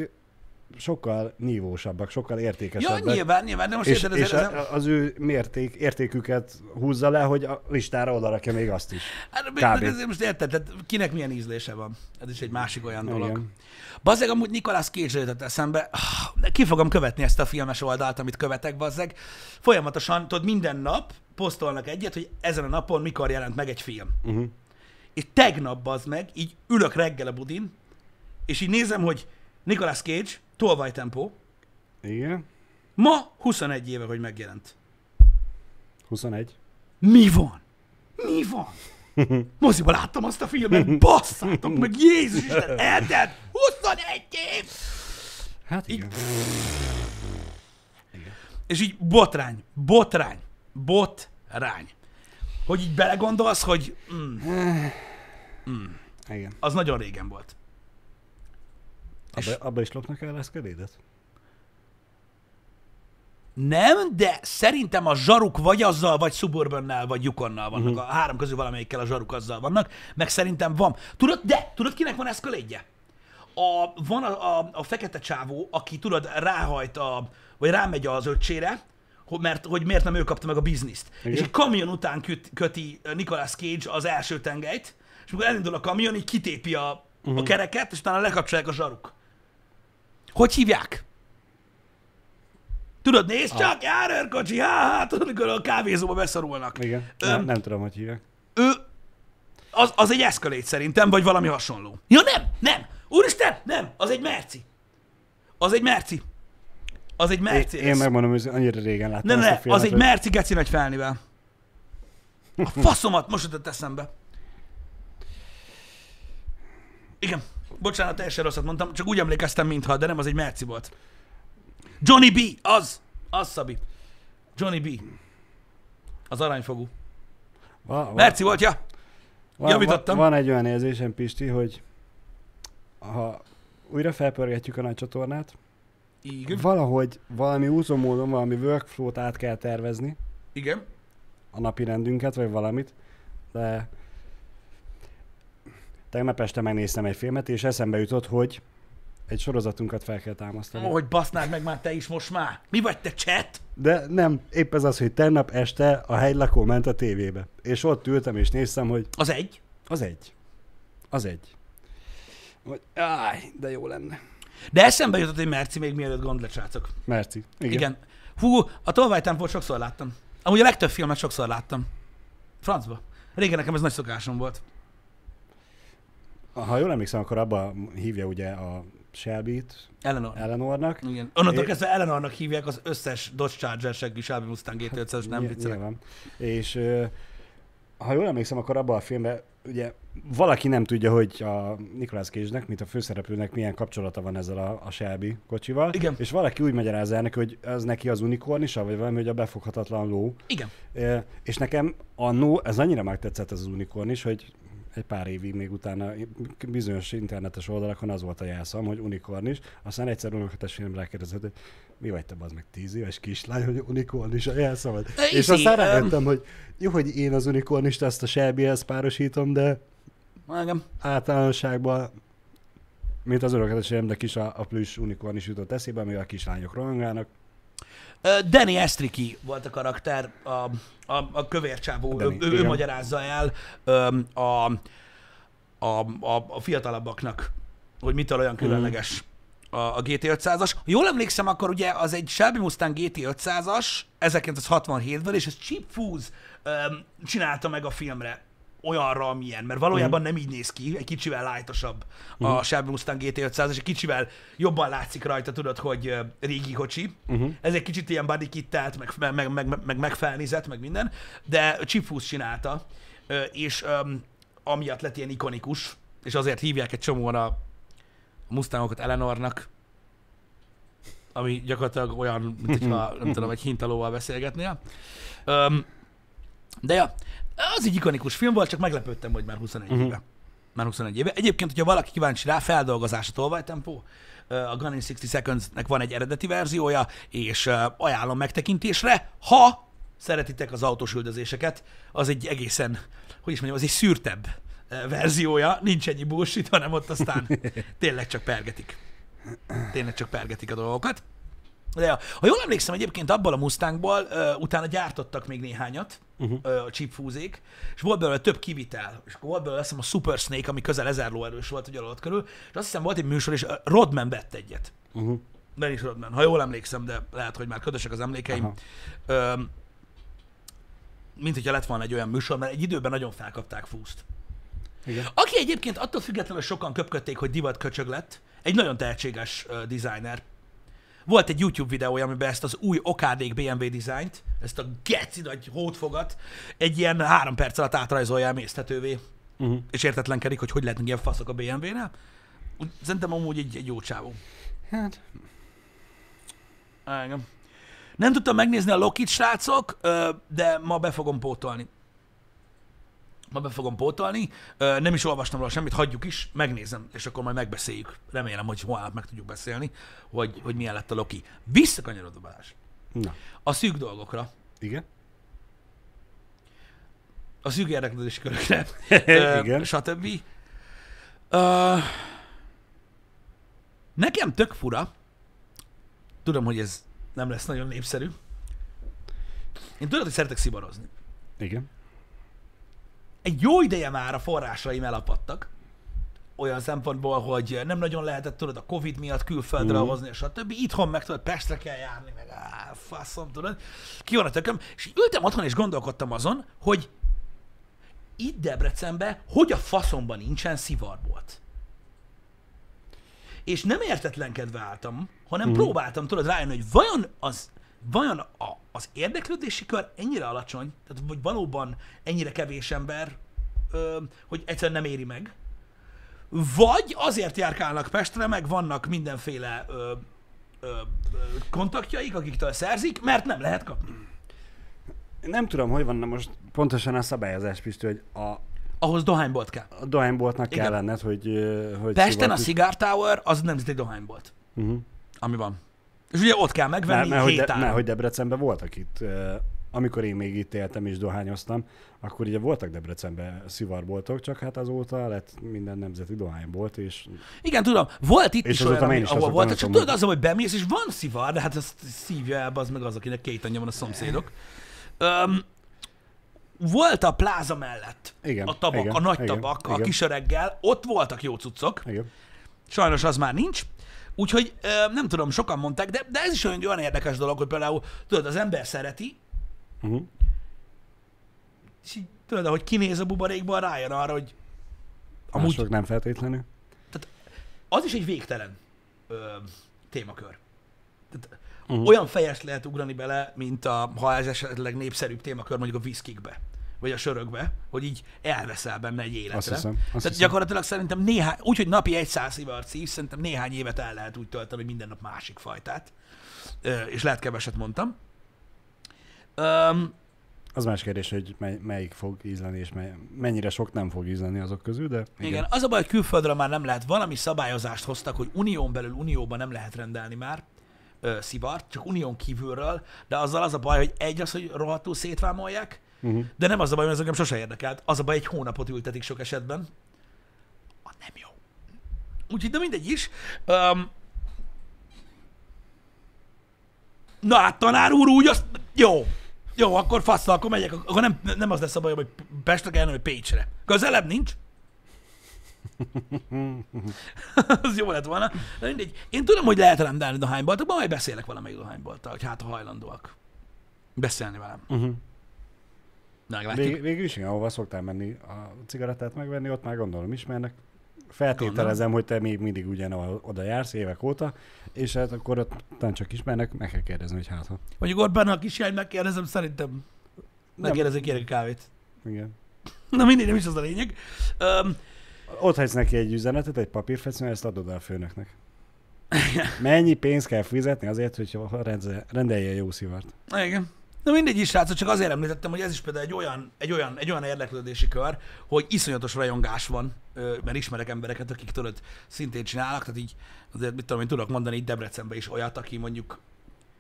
sokkal nívósabbak, sokkal Ja, értékesebbek. nyilván, nyilván, de most és, érted, és ez, a, az ő mérték, értéküket húzza le, hogy a listára odarakja még azt is. hát, kb. ez, most érted, tehát kinek milyen ízlése van. Ez is egy másik olyan dolog. Igen. Bazzeg, amúgy Nicolas Cage jutott eszembe, Ah, ki fogom követni ezt a filmes oldalt, amit követek, bazzeg. Folyamatosan, tudod, minden nap posztolnak egyet, hogy ezen a napon mikor jelent meg egy film. Uh-huh. És tegnap, bazd meg, így ülök reggel a budin, és így nézem, hogy Nicolas Cage, tolvajtempó, Igen. ma 21 éve, hogy megjelent. 21. Mi van? Mi van? [laughs] Moziba láttam azt a filmet, basszátok meg, Jézus Isten, eltelt 21 év! Hát Így- igen. És így botrány, botrány, botrány. Hogy így belegondolsz, hogy mm, igen. az nagyon régen volt. És- Abba, abba is lopnak el leszkedédet? Nem, de szerintem a zsaruk vagy azzal, vagy Suburbannál, vagy Yukonnal vannak. Uh-huh. A három közül valamelyikkel a zsaruk azzal vannak, meg szerintem van. Tudod, de tudod, kinek van eszkölédje? A, van a, a, a fekete csávó, aki tudod, ráhajt, a, vagy rámegy az öccsére, mert, hogy miért nem ő kapta meg a bizniszt. Igen. És egy kamion után köt, köti Nicolas Cage az első tengelyt, és amikor elindul a kamion, így kitépi a, uh-huh. a kereket, és utána lekapcsolják a zsaruk. Hogy hívják? Tudod, nézd csak, jár őrkocsi, há, há, tudod, amikor a kávézóba beszorulnak. Igen. Öm. Nem, nem tudom, hogy hívják. Ő, az, az egy eszkölét szerintem, vagy valami hasonló. Ja nem, nem, úristen, nem, az egy merci. Az egy merci. Az egy Én, Mercedes. én megmondom, hogy annyira régen láttam Ne, ezt a ne, filmet, az egy hogy- merci geci nagy felnivel. A faszomat most jutott eszembe. Igen. Bocsánat, teljesen rosszat mondtam, csak úgy emlékeztem, mintha, de nem, az egy merci volt. Johnny B, az, az Szabi. Johnny B. Az aranyfogú. Va, va, Merci volt, ja? van, javítottam. Van, van egy olyan érzésem, Pisti, hogy ha újra felpörgetjük a nagy csatornát, Igen. valahogy valami úton módon, valami workflow-t át kell tervezni, Igen. a napi rendünket, vagy valamit, de tegnap este megnéztem egy filmet, és eszembe jutott, hogy egy sorozatunkat fel kell támasztani. Ó, hogy basznád meg már te is most már. Mi vagy te chat? De nem, épp ez az, hogy tegnap este a hegylakó ment a tévébe. És ott ültem és néztem, hogy Az egy. az egy. Az egy. Hogy, áj, de jó lenne. De eszembe jutott egy merci még mielőtt gond lett, srácok. Merci. Igen. Igen. Hú, a Tolvajtempót sokszor láttam. Amúgy a legtöbb filmet sokszor láttam. Francba. Régen nekem ez nagy szokásom volt. Ha jól emlékszem, akkor abba hívja ugye a Shelby-t Eleanor. Eleanornak. Igen. Onnantól É- kezdve Eleanornak hívják az összes Dodge Charger seggű Shelby Mustang GT500-es, nem Ny- viccelek. Nyilván. És ha jól emlékszem, akkor abban a filmben ugye valaki nem tudja, hogy a Nicolas Cage-nek, mint a főszereplőnek milyen kapcsolata van ezzel a, a Shelby kocsival. Igen. És valaki úgy magyarázza el neki, hogy az neki az unikornisa, vagy valami, hogy a befoghatatlan ló. Igen. Ö, És nekem annó, ez annyira megtetszett ez az unikornis, hogy egy pár évig még utána bizonyos internetes oldalakon az volt a jelszavam, hogy unikornis. Aztán egyszer unokates filmre rákérdezett, hogy mi vagy te, az meg tíz éves kislány, hogy unikornis a jelszavad. És aztán rájöttem, hogy jó, hogy én az unikornist ezt a Shelby-hez párosítom, de Igen. általánosságban mint az öröketes filmnek is a, a plusz unikornis jutott eszébe, ami a kislányok rohangálnak. Danny Estriki volt a karakter, a, a, a kövér csávó, ő, Danny, ő, ő igen. magyarázza el a, a, a, a fiatalabbaknak, hogy mitől olyan különleges a, a GT500-as. Ha jól emlékszem, akkor ugye az egy Shelby Mustang GT500-as 1967-ből, és ez Chip Foose öm, csinálta meg a filmre olyanra, amilyen, mert valójában nem így néz ki, egy kicsivel lightosabb a Shelby Mustang GT500, és egy kicsivel jobban látszik rajta, tudod, hogy régi kocsi. Uh-huh. Ez egy kicsit ilyen body kittelt, meg, meg, meg, meg, meg megfelnézett, meg minden, de Chip Foose csinálta, és öm, amiatt lett ilyen ikonikus, és azért hívják egy csomóan a, Mustangokat Eleanornak, ami gyakorlatilag olyan, mint hogyha, nem tudom, egy hintalóval beszélgetnél. Öm, de ja, az egy ikonikus film volt, csak meglepődtem, hogy már 21 Mhm. éve. Már 21 éve. Egyébként, hogyha valaki kíváncsi rá, feldolgozás a tolvajtempó, a Gun in 60 Seconds-nek van egy eredeti verziója, és ajánlom megtekintésre, ha szeretitek az autós üldözéseket, az egy egészen, hogy is mondjam, az egy szűrtebb verziója, nincs ennyi bullshit, hanem ott aztán [laughs] tényleg csak pergetik. Tényleg csak pergetik a dolgokat. De ha jól emlékszem, egyébként abból a Mustangból uh, utána gyártottak még néhányat, Uh-huh. uh, a chip fúzék, és volt belőle több kivitel, és akkor volt belőle azt hiszem a Super Snake, ami közel 1000 lóerős volt ugye alatt körül, és azt hiszem volt egy műsor, és Rodman vett egyet. Uh-huh. Dennis Rodman, ha jól emlékszem, de lehet, hogy már ködösek az emlékeim. Aha. Um, mint hogyha lett volna egy olyan műsor, mert egy időben nagyon felkapták fúzt. Igen. Aki egyébként attól függetlenül sokan köpködték, hogy divat köcsög lett, egy nagyon tehetséges uh, designer. Volt egy YouTube videója, amiben ezt az új okádék BMW dizájnt, ezt a geci nagy hótfogat, egy ilyen három perc alatt átrajzolja emészthetővé, Uh-huh. és értetlenkedik, hogy hogy lehetnek ilyen faszok a BMW-nál. Szerintem amúgy egy, egy jó csávó. Hát, Igen. Nem tudtam megnézni a Lokit, srácok, de ma be fogom pótolni. Ma be fogom pótolni. Nem is olvastam róla semmit, hagyjuk is, megnézem, és akkor majd megbeszéljük. Remélem, hogy holnap meg tudjuk beszélni, hogy, hogy milyen lett a Loki. Visszakanyarodva Balázs. na, A szűk dolgokra, igen. a szűk érdeklődési körökre, [laughs] Igen. stb. Ö, nekem tök fura, tudom, hogy ez nem lesz nagyon népszerű. Én tudod, hogy szeretek szivarozni. Igen. Egy jó ideje már a forrásaim elapadtak, olyan szempontból, hogy nem nagyon lehetett, tudod, a Covid miatt külföldre Mhm. hozni, és a többi. Itthon meg tudod, Pestre kell járni, meg á, faszom, tudod. Ki van a tököm? És ültem otthon, és gondolkodtam azon, hogy itt Debrecenben hogy a faszomban nincsen szivarbolt. És nem értetlenkedve álltam, hanem mm. próbáltam, tudod, rájönni, hogy vajon az, vajon a, az érdeklődési kör ennyire alacsony, tehát hogy valóban ennyire kevés ember, ö, hogy egyszerűen nem éri meg, vagy azért járkálnak Pestre, meg vannak mindenféle ö, ö, kontaktjaik, akiktől szerzik, mert nem lehet kapni. Nem tudom, hogy van most pontosan a szabályozás, Pisti, hogy a, Ahhoz dohánybolt kell. a dohányboltnak kell lenned, hogy... hogy Pesten a szivar- Cigar Tower az nemzeti dohánybolt, Uh-huh. ami van. És ugye ott kell megvenni Mert, mert, de, mert hogy Debrecenben voltak itt amikor én még itt éltem és dohányoztam, akkor ugye voltak Debrecenben szivarboltok, csak hát azóta lett minden nemzeti dohánybolt, és Igen, tudom, volt itt És is azóta olyan, én is ahol azt volt, szoktam csak tudod, az, hogy bemész, és van szivar, de hát azt szívja el az meg az, akinek két anyja van a szomszédok. Um, volt a pláza mellett Igen, a tabak, igen, a nagy igen, tabak, a igen. kisöreggel, ott voltak jó cuccok, igen. sajnos az már nincs, úgyhogy nem tudom, sokan mondták, de, de ez is olyan, olyan érdekes dolog, hogy például, tudod, az ember szereti, Uh-huh. és így, tudod, ahogy kinéz a buborékban, rájön arra, hogy amúgy Mások nem feltétlenül. az is egy végtelen ö, témakör. Tehát uh-huh. Olyan fejest lehet ugrani bele, mint a, ha ez esetleg népszerűbb témakör mondjuk a viszkikbe, vagy a sörökbe, hogy így elveszel benne egy életre. Azt hiszem, azt Tehát hiszem. gyakorlatilag szerintem néhány, úgyhogy napi egy száz szivart szív, szerintem néhány évet el lehet úgy tölteni, hogy minden nap másik fajtát. Ö, és lehet keveset mondtam. Öm, Az más kérdés, hogy mely, melyik fog ízleni, és mely, mennyire sok nem fog ízleni azok közül, de Igen. igen. Az a baj, hogy külföldre már nem lehet. Valami szabályozást hoztak, hogy unión belül, unióban nem lehet rendelni már ö, szivart, csak unión kívülről, de azzal az a baj, hogy egy az, hogy rohadtul szétvámolják, Uh-huh. de nem az a baj, mert ez engem sose érdekelt. Az a baj, egy hónapot ültetik sok esetben. A nem jó. Úgyhogy, de mindegy is. Um, na hát, tanár úr, úgy azt... Jó. Jó, akkor faszta, akkor megyek. Akkor nem, nem az lesz a bajom, hogy Pestre kell, hanem Pécsre. Közelebb nincs. [laughs] az jó lett volna. De mindegy. Én tudom, hogy lehet rendelni dohányboltokban, majd beszélek valamelyik dohánybolttal, hogy hát a hajlandóak. Beszélni velem. Uh-huh. Meglátjuk. Vég, végül is igen, ahova szoktál menni a cigarettát megvenni, ott már gondolom ismernek. Feltételezem, hogy te még mindig ugyanahol oda jársz évek óta, és hát akkor ott nem csak ismernek, meg kell kérdezni, hogy hát ha. Mondjuk Orbán a kisjány megkérdezem, szerintem megkérdezem, kérek kávét. Igen. Na mindegy, nem is az a lényeg. Um, Ott hagysz neki egy üzenetet, egy papírfecőn, ezt adod el a főnöknek. [laughs] Mennyi pénzt kell fizetni azért, hogy rendelje jó szivart? igen. Na mindegy is, srácok, csak azért említettem, hogy ez is például egy olyan, egy olyan, egy olyan érdeklődési kör, hogy iszonyatos rajongás van, mert ismerek embereket, akik tudod, szintén csinálnak, tehát így azért mit tudom én tudok mondani itt Debrecenben is olyat, aki mondjuk,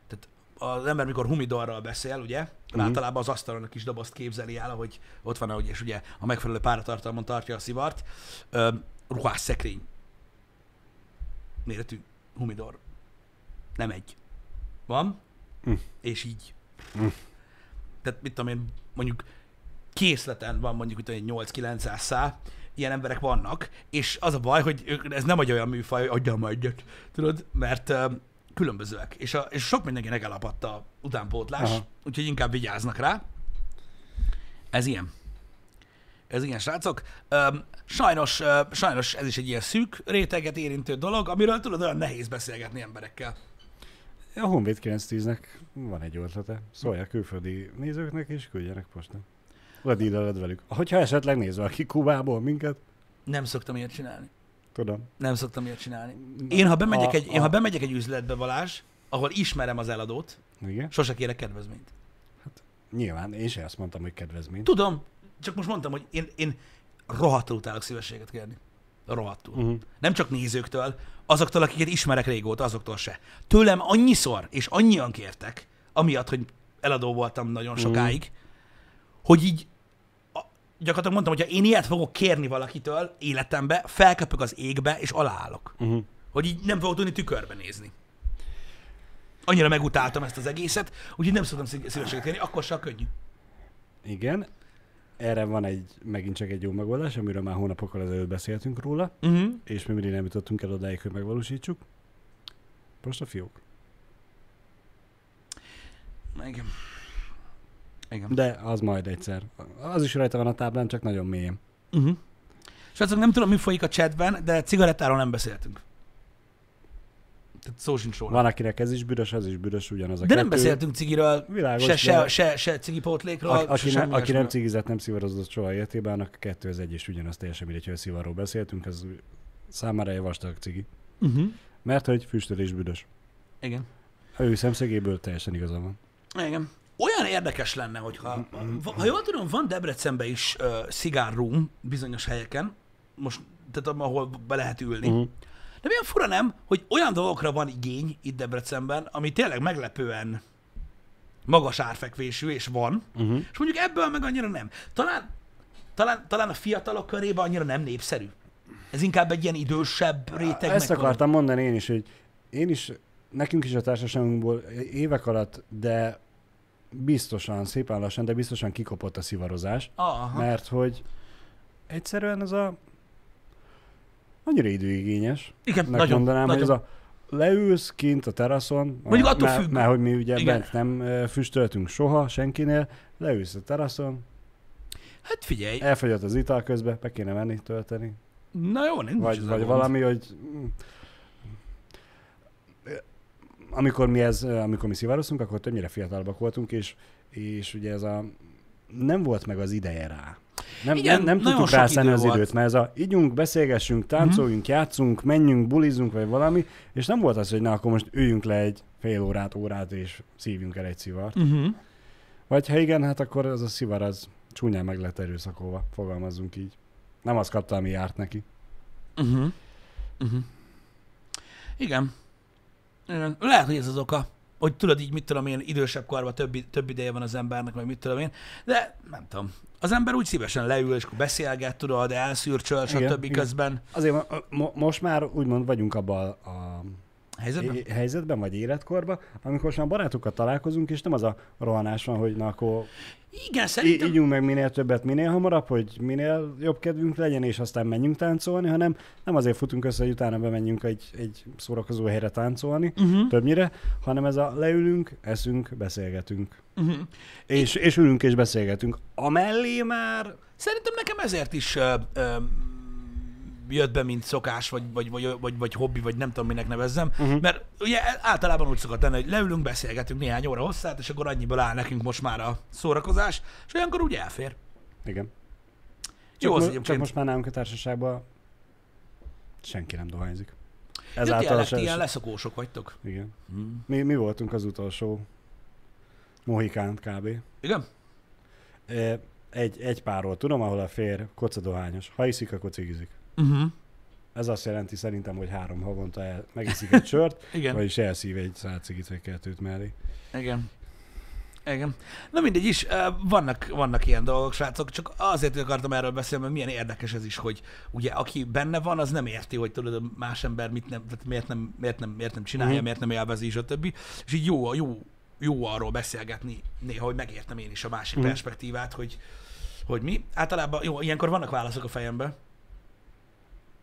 tehát az ember mikor humidorral beszél, ugye, mm. Mhm. általában az asztalon a kis dobozt képzeli el, ahogy ott van, ahogy, és ugye a megfelelő páratartalmon tartja a szivart, ruhás szekrény méretű humidor. Nem egy. Van, Mm. és így. Mm. Tehát mit tudom én, mondjuk készleten van mondjuk itt egy 8-900 szál, ilyen emberek vannak, és az a baj, hogy ők, ez nem egy olyan műfaj, hogy adjam egyet, tudod, mert uh, különbözőek, és, a, és sok mindenkinek elapadt a utánpótlás, Aha. úgyhogy inkább vigyáznak rá. Ez ilyen. Ez ilyen, srácok. Um, sajnos, uh, sajnos ez is egy ilyen szűk réteget érintő dolog, amiről tudod, olyan nehéz beszélgetni emberekkel. A Honvéd 910-nek van egy ötlete. Szólják külföldi nézőknek, és küldjenek postán. Vagy díleled velük. Hogyha esetleg néz valaki Kubából minket, Nem szoktam ilyet csinálni. tudom. Nem szoktam ilyet csinálni. Én ha bemegyek, A- egy, én, ha a- bemegyek egy üzletbe, Balázs, ahol ismerem az eladót, Igen. sose kérek kedvezményt. Nyilván, én sem azt mondtam, hogy kedvezmény. Tudom, csak most mondtam, hogy én, én rohadtul utálok szívességet kérni. Rohadtul. Uh-huh. Nem csak nézőktől, azoktól, akiket ismerek régóta, azoktól se. Tőlem annyiszor, és annyian kértek, amiatt, hogy eladó voltam nagyon sokáig, hogy így a, gyakorlatilag mondtam, hogy ha én ilyet fogok kérni valakitől életembe, felköpök az égbe, és aláállok. Uh-huh. Hogy így nem fogok tudni tükörbe nézni. Annyira megutáltam ezt az egészet, úgyhogy nem szoktam szí- szívességet kérni, akkor se a könnyű. Igen. Erre van egy, megint csak egy jó megoldás, amiről már hónapokkal ezelőtt beszéltünk róla, Uh-huh. és mi mindig nem jutottunk el odáig, hogy megvalósítsuk. Most a fiók. Igen. Igen. De az majd egyszer. Az is rajta van a táblán, csak nagyon mélyen. Uh-huh. Srácok, nem tudom, mi folyik a chatben, de cigarettáról nem beszéltünk. Tehát szó sincs róla. Van, akinek ez is büdös, az is büdös, ugyanaz a de nem kettő. beszéltünk cigiről, Világos, se, se, se, se cigipótlékról, A, se aki, semmi nem, aki nem cigizett, nem szivarozott soha életében, annak a kettő az egy és ugyanaz teljesen mindegy, hogy a szivarról beszéltünk, ez számára egy vastag cigi. Uh-huh. Mert hogy füstölés büdös. Igen. A ő szemszögéből teljesen igaza van. Igen. Olyan érdekes lenne, hogyha, ha, ha jól tudom, van Debrecenben is uh, szigárroom bizonyos helyeken, most, tehát ahol be lehet ülni. Uh-huh. De milyen fura nem, hogy olyan dolgokra van igény itt Debrecenben, ami tényleg meglepően magas árfekvésű, és van, Uh-huh. és mondjuk ebből meg annyira nem. Talán, talán, talán a fiatalok körében annyira nem népszerű. Ez inkább egy ilyen idősebb réteg. Ezt akartam mondani én is, hogy én is, nekünk is a társaságunkból évek alatt, de biztosan, szépen lassan, de biztosan kikopott a szivarozás, Aha. mert hogy egyszerűen ez a annyira időigényes, Igen, nagyon, mondanám, nagyon. hogy ez a leülsz kint a teraszon, Mondjuk attól mert, függ. mert hogy mi ugye Igen. bent nem füstöltünk soha senkinél, leülsz a teraszon, Hát figyelj, elfogyott az ital közben, be kéne menni, tölteni, na jó, nincs vagy, a vagy valami, hogy mm, amikor mi, ez, amikor mi szivároztunk, akkor többnyire fiatalabbak voltunk, és, és ugye ez a nem volt meg az ideje rá. Nem, Igen, nem, nem tudtuk rászállni az volt. időt, mert ez a ígyunk, beszélgessünk, táncoljunk, játszunk, menjünk, bulizunk, vagy valami, és nem volt az, hogy na, akkor most üljünk le egy fél órát, órát, és szívjunk el egy szivart. Uh-huh. Vagy ha igen, hát akkor az a szivar az csúnyán meg lett erőszakolva, fogalmazzunk így. Nem azt kapta, ami járt neki. Uh-huh. Uh-huh. Igen. Igen. Lehet, hogy ez az oka, hogy tudod így, mit tudom én, idősebb korban több, több ideje van az embernek, vagy mit tudom én, de nem tudom. Az ember úgy szívesen leül, és akkor beszélget, tudod, elszűrcsöl, stb. közben. Azért mo- mo- most már úgymond vagyunk abban a Helyzetben? é- helyzetben, vagy életkorban, amikor már barátokkal találkozunk, és nem az a rohanás van, hogy na akkor Igen, szerintem... ígyunk meg minél többet, minél hamarabb, hogy minél jobb kedvünk legyen, és aztán menjünk táncolni, hanem nem azért futunk össze, hogy utána bemenjünk egy, egy szórakozó helyre táncolni, Uh-huh. többnyire, hanem ez a leülünk, eszünk, beszélgetünk. Uh-huh. És, és ülünk és beszélgetünk. Amellé már Szerintem nekem ezért is ö, ö, jött be, mint szokás, vagy, vagy, vagy, vagy, vagy hobbi, vagy nem tudom, minek nevezzem. Mhm. Mert ugye általában úgy szokott lenni, hogy leülünk, beszélgetünk néhány óra hosszát, és akkor annyiból áll nekünk most már a szórakozás, és olyankor úgy elfér. Igen. Jó az mo- csak most már nálunk a társaságban senki nem dohányzik. Ja, Ezáltal ti ilyen leszokósok vagytok. igen. Hmm. Mi, mi voltunk az utolsó Mohikánt kb. Igen? E, Egy, egy párról tudom, ahol a fér kocadohányos. Ha iszik, akkor cigizik. Uh-huh. Ez azt jelenti szerintem, hogy három havonta el, megiszik egy sört, [laughs] Igen. vagyis elszív egy száz cigit vagy kettőt mellé. Igen. Igen. Na mindegy is, vannak, vannak ilyen dolgok, srácok, csak azért akartam erről beszélni, mert milyen érdekes ez is, hogy ugye aki benne van, az nem érti, hogy tudod, a más ember mit nem, tehát miért nem, miért nem, miért nem csinálja, Mhm. miért nem élvezi, stb. És így jó, jó, jó arról beszélgetni néha, hogy megértem én is a másik Mhm. perspektívát, hogy, hogy mi. Általában, jó, ilyenkor vannak válaszok a fejemben.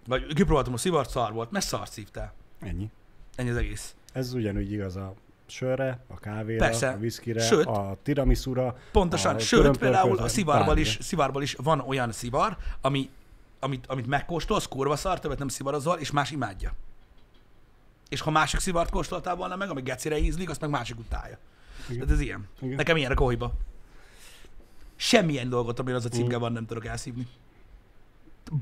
Vagy kipróbáltam a szivart, szar volt, mert szart szívtál. Ennyi. Ennyi az egész. Ez ugyanúgy igaz a sörre, a kávéra, Persze. a viszkire, Sőt. a tiramisura. Pontosan, a sőt, például a szivárban is, szivárban is van olyan szivar, ami, amit, amit megkóstolsz, kurva szar, többet nem szivarozol, és más imádja. És ha másik szivart kóstoltál volna meg, ami gecire ízlik, azt meg másik utálja. Igen. Tehát ez ilyen. Igen. Nekem ilyen a kohiba. Semmilyen dolgot, amire az a címke Mm. van, nem tudok elszívni.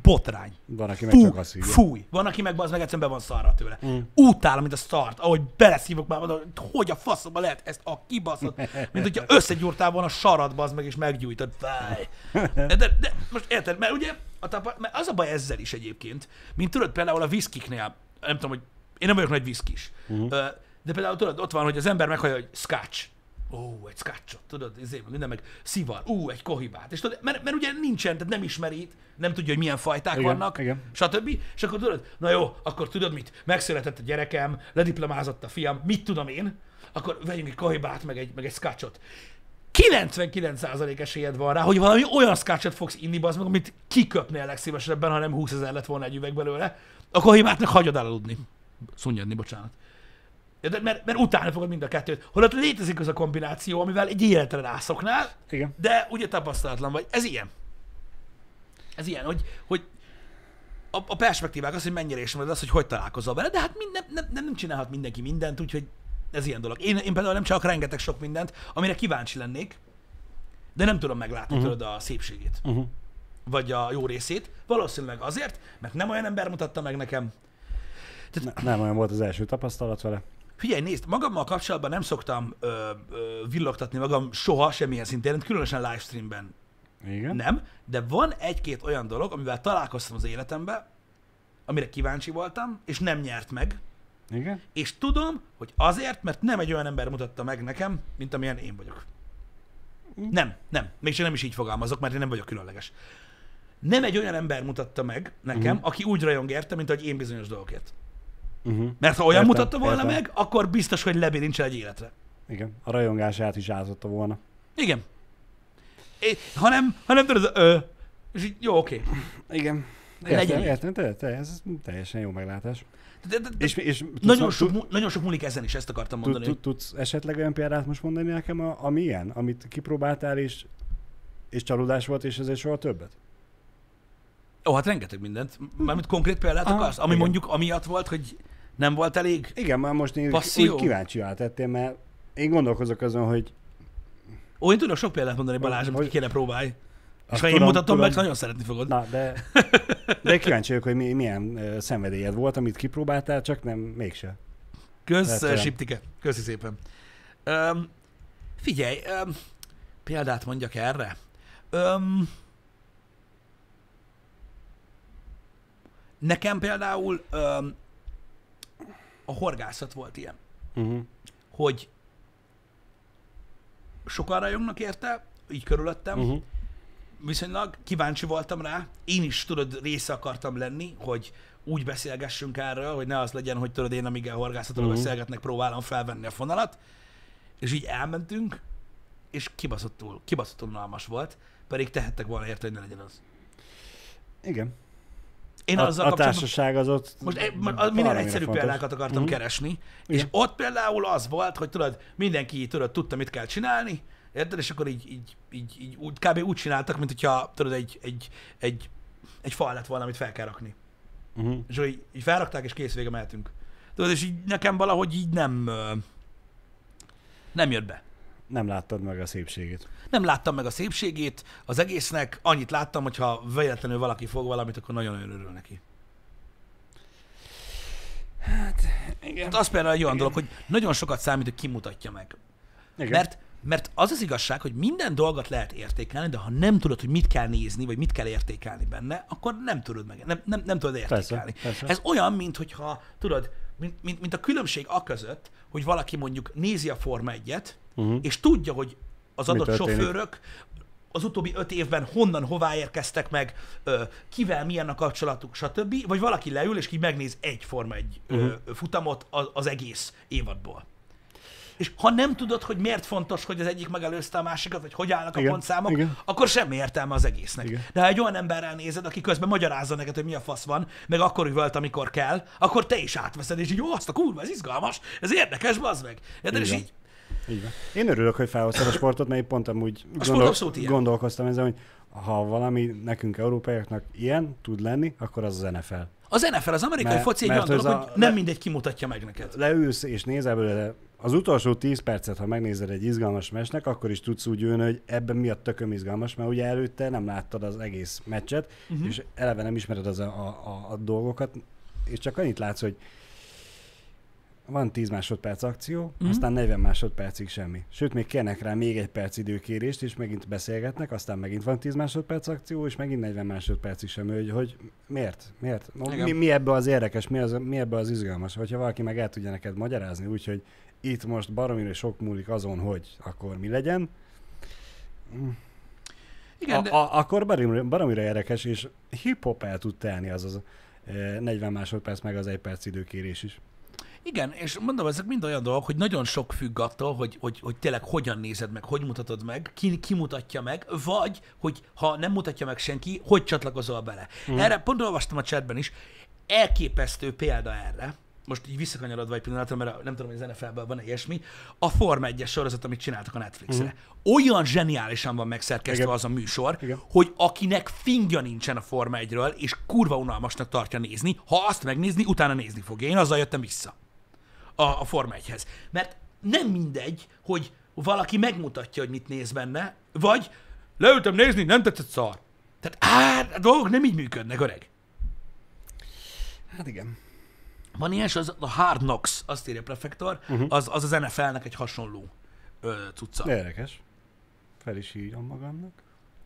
Botrány. Van, aki meg Fú, csak azt hívja. fúj. Van, aki meg az meg egyszerűen be van szarra tőle. Mm. Utálom, mint a start, ahogy beleszívok már, mondom, hogy a faszomba lehet ezt a kibaszott, mint hogyha összegyúrtál volna a saradba, az meg is meggyújtod. Fáj. De, de, most érted, mert ugye a tapa, mert az a baj ezzel is egyébként, mint tudod például a viszkiknél, nem tudom, hogy én nem vagyok nagy viszkis, uh-huh. de például tudod, ott van, hogy az ember meghallja, hogy scotch, Ó, egy scotchot, tudod, meg minden meg szivar, ú, egy kohibát. És tudod, mert, mert ugye nincsen, tehát nem ismeri, nem tudja, hogy milyen fajták Igen, vannak, igen. stb. És akkor tudod, na jó, akkor tudod mit, megszületett a gyerekem, lediplomázott a fiam, mit tudom én, akkor vegyünk egy kohibát, meg egy, meg egy scotchot. 99% esélyed van rá, hogy valami olyan scotchot fogsz inni, az meg, amit kiköpnél legszívesebben, ha nem 20 ezer lett volna egy üveg belőle, a kohibátnak hagyod elaludni. Szunnyadni, bocsánat. De, mert, mert utálni fogod mind a kettőt. Holott létezik az a kombináció, amivel egy életre rászoknál, Igen. de ugye tapasztalatlan vagy. Ez ilyen. Ez ilyen, hogy, hogy a, a perspektívák az, hogy mennyire ismered az, hogy hogy találkozol vele, de hát minden, nem, nem, nem csinálhat mindenki mindent, úgyhogy ez ilyen dolog. Én, én például nem csak rengeteg sok mindent, amire kíváncsi lennék, de nem tudom meglátni uh-huh. tudod a szépségét, Uh-huh. vagy a jó részét. Valószínűleg azért, mert nem olyan ember mutatta meg nekem. Ne, nem olyan volt az első tapasztalat vele. Figyelj, nézd, magammal kapcsolatban nem szoktam ö, ö, villogtatni magam soha semmilyen szinten, különösen livestreamben Igen. Nem, de van egy-két olyan dolog, amivel találkoztam az életemben, amire kíváncsi voltam, és nem nyert meg, Igen? És tudom, hogy azért, mert nem egy olyan ember mutatta meg nekem, mint amilyen én vagyok. Nem, nem. Mégsem nem is így fogalmazok, mert én nem vagyok különleges. Nem egy olyan ember mutatta meg nekem, uh-huh. aki úgy rajong érte, mint ahogy én bizonyos dolgokért. Uh-huh. Mert ha olyan Értem, mutatta volna értem. meg, akkor biztos, hogy lebilincsel egy életre. Igen. A rajongását is átotta volna. Igen. É, hanem, hanem tudod, ö, és így, jó, oké. Igen. Legyen Értem, te, te, ez teljesen jó meglátás. De, de, de, És, és nagyon, tudsz, sok, tud, nagyon sok múlik ezen is, ezt akartam mondani. tud, tudsz esetleg olyan példát most mondani nekem, a- ami ilyen, amit kipróbáltál, és, és csalódás volt, és ezért soha többet? Ó, hát rengeteg mindent. Mármint konkrét példát akarsz? Ami igen. mondjuk amiatt volt, hogy nem volt elég? Igen, már most én Passzió? úgy kíváncsi tettél, mert én gondolkozok azon, hogy Ó, én tudok sok példát mondani Balázs, amit Hogy- ki kéne próbálj. És ha én tudom, mutatom tudom. meg, nagyon szeretni fogod. na, de, [laughs] de kíváncsi vagyok, hogy mi, milyen uh, szenvedélyed volt, amit kipróbáltál, csak nem, mégse. Kösz, Lehet. Siptike. Köszi szépen. Um, figyelj, um, példát mondjak erre. Um, nekem például um, a horgászat volt ilyen, Uh-huh. hogy sokan rajongnak érte, így körülöttem, Uh-huh. viszonylag kíváncsi voltam rá. Én is, tudod, része akartam lenni, hogy úgy beszélgessünk erről, hogy ne az legyen, hogy tudod, én amíg a horgászatról uh-huh. beszélgetnek, próbálom felvenni a fonalat. És így elmentünk, és kibaszottul, kibaszottul unalmas volt, pedig tehettek volna érte, hogy ne legyen az. Igen. Én a, azzal a társaság az ott Most minél egyszerűbb fontos. példákat akartam Mhm. keresni, és Igen. ott például az volt, hogy tudod, mindenki tudod, tudta, mit kell csinálni, érted? És akkor így, így, így, így úgy, kb. úgy csináltak, mint hogyha tudod, egy, egy, egy, egy fal lett volna, amit fel kell rakni. Uh-huh. És így, így felrakták, és kész vége mehetünk. Tudod, és így nekem valahogy így nem, nem jött be. Nem láttad meg a szépségét. Nem láttam meg a szépségét az egésznek, annyit láttam, hogy ha véletlenül valaki fog valamit, akkor nagyon-nagyon örül neki. Igen. Hát az például egy olyan dolog, hogy nagyon sokat számít, hogy kimutatja meg. Igen. Mert, mert az az igazság, hogy minden dolgot lehet értékelni, de ha nem tudod, hogy mit kell nézni, vagy mit kell értékelni benne, akkor nem tudod meg, nem, nem, nem tudod értékelni. Persze, persze. Ez olyan, mint hogyha, tudod, mint, mint, mint a különbség a között, hogy valaki mondjuk nézi a Forma 1-et, Uh-huh. és tudja, hogy az adott sofőrök az utóbbi öt évben honnan, hová érkeztek meg, kivel milyen a kapcsolatuk, stb. Vagy valaki leül, és ki megnéz egy Forma 1 Mhm. uh-huh. futamot az, az egész évadból. És ha nem tudod, hogy miért fontos, hogy az egyik megelőzte a másikat, vagy hogy állnak a Igen, pontszámok, igen. akkor semmi értelme az egésznek. Igen. De ha egy olyan emberrel nézed, aki közben magyarázza neked, hogy mi a fasz van, meg akkor üvölt, amikor kell, akkor te is átveszed, és így, jó, azt a kurva, ez izgalmas, ez érdekes, bazd meg. Érted? És így, Így van. Én örülök, hogy felhoztad a sportot, mert pont amúgy ilyen. gondolkoztam ezen, hogy ha valami nekünk európaiaknak ilyen tud lenni, akkor az az NFL. Az NFL, az amerikai Mert- foci egy olyan dolog, a- hogy nem mindegy kimutatja meg neked. Leülsz és nézel belőle az utolsó 10 percet, ha megnézed egy izgalmas mesnek, akkor is tudsz úgy ülni, hogy ebben mi a tököm izgalmas, mert ugye előtte nem láttad az egész meccset, uh-huh. és eleve nem ismered az a, a, a, dolgokat, és csak annyit látsz, hogy van 10 másodperc akció, uh-huh. aztán 40 másodpercig semmi. Sőt, még kérnek rá még egy perc időkérést, és megint beszélgetnek, aztán megint van 10 másodperc akció, és megint 40 másodpercig semmi, hogy, hogy miért? Miért? Mi, mi ebbe az érdekes, mi, az, mi ebbe az izgalmas? Hogyha valaki meg el tudja neked magyarázni, úgyhogy itt most baromira sok múlik azon, hogy akkor mi legyen, Igen, a, de, a, akkor baromira, baromira érdekes, és hip-hop el tud telni az az eh, 40 másodperc, meg az egy perc időkérés is. igen, és mondom, ezek mind olyan dolgok, hogy nagyon sok függ attól, hogy, hogy, hogy tényleg hogyan nézed meg, hogy mutatod meg, ki, ki mutatja meg, vagy, hogy ha nem mutatja meg senki, hogy csatlakozol bele. Mm. Erre pont olvastam a chatben is, elképesztő példa erre, most így visszakanyarodva egy pillanatra, mert nem tudom, hogy az NFL-ben van ilyesmi, a Forma 1-es sorozat, amit csináltak a Netflixre. Uh-huh. Olyan zseniálisan van megszerkesztve Igen. az a műsor, Igen. hogy akinek fingja nincsen a Forma 1-ről, és kurva unalmasnak tartja nézni, ha azt megnézni, utána nézni fogja. Én azzal jöttem vissza a, a Forma 1-hez. Mert nem mindegy, hogy valaki megmutatja, hogy mit néz benne, vagy leültem nézni, nem tetszett szar. Tehát á, a dolgok nem így működnek, öreg. Hát igen. Van ilyen, és az a Hard Knocks, azt írja Prefektor, uh-huh. az, az az NFL-nek egy hasonló ö, cucca. De érdekes. Fel is írom magamnak.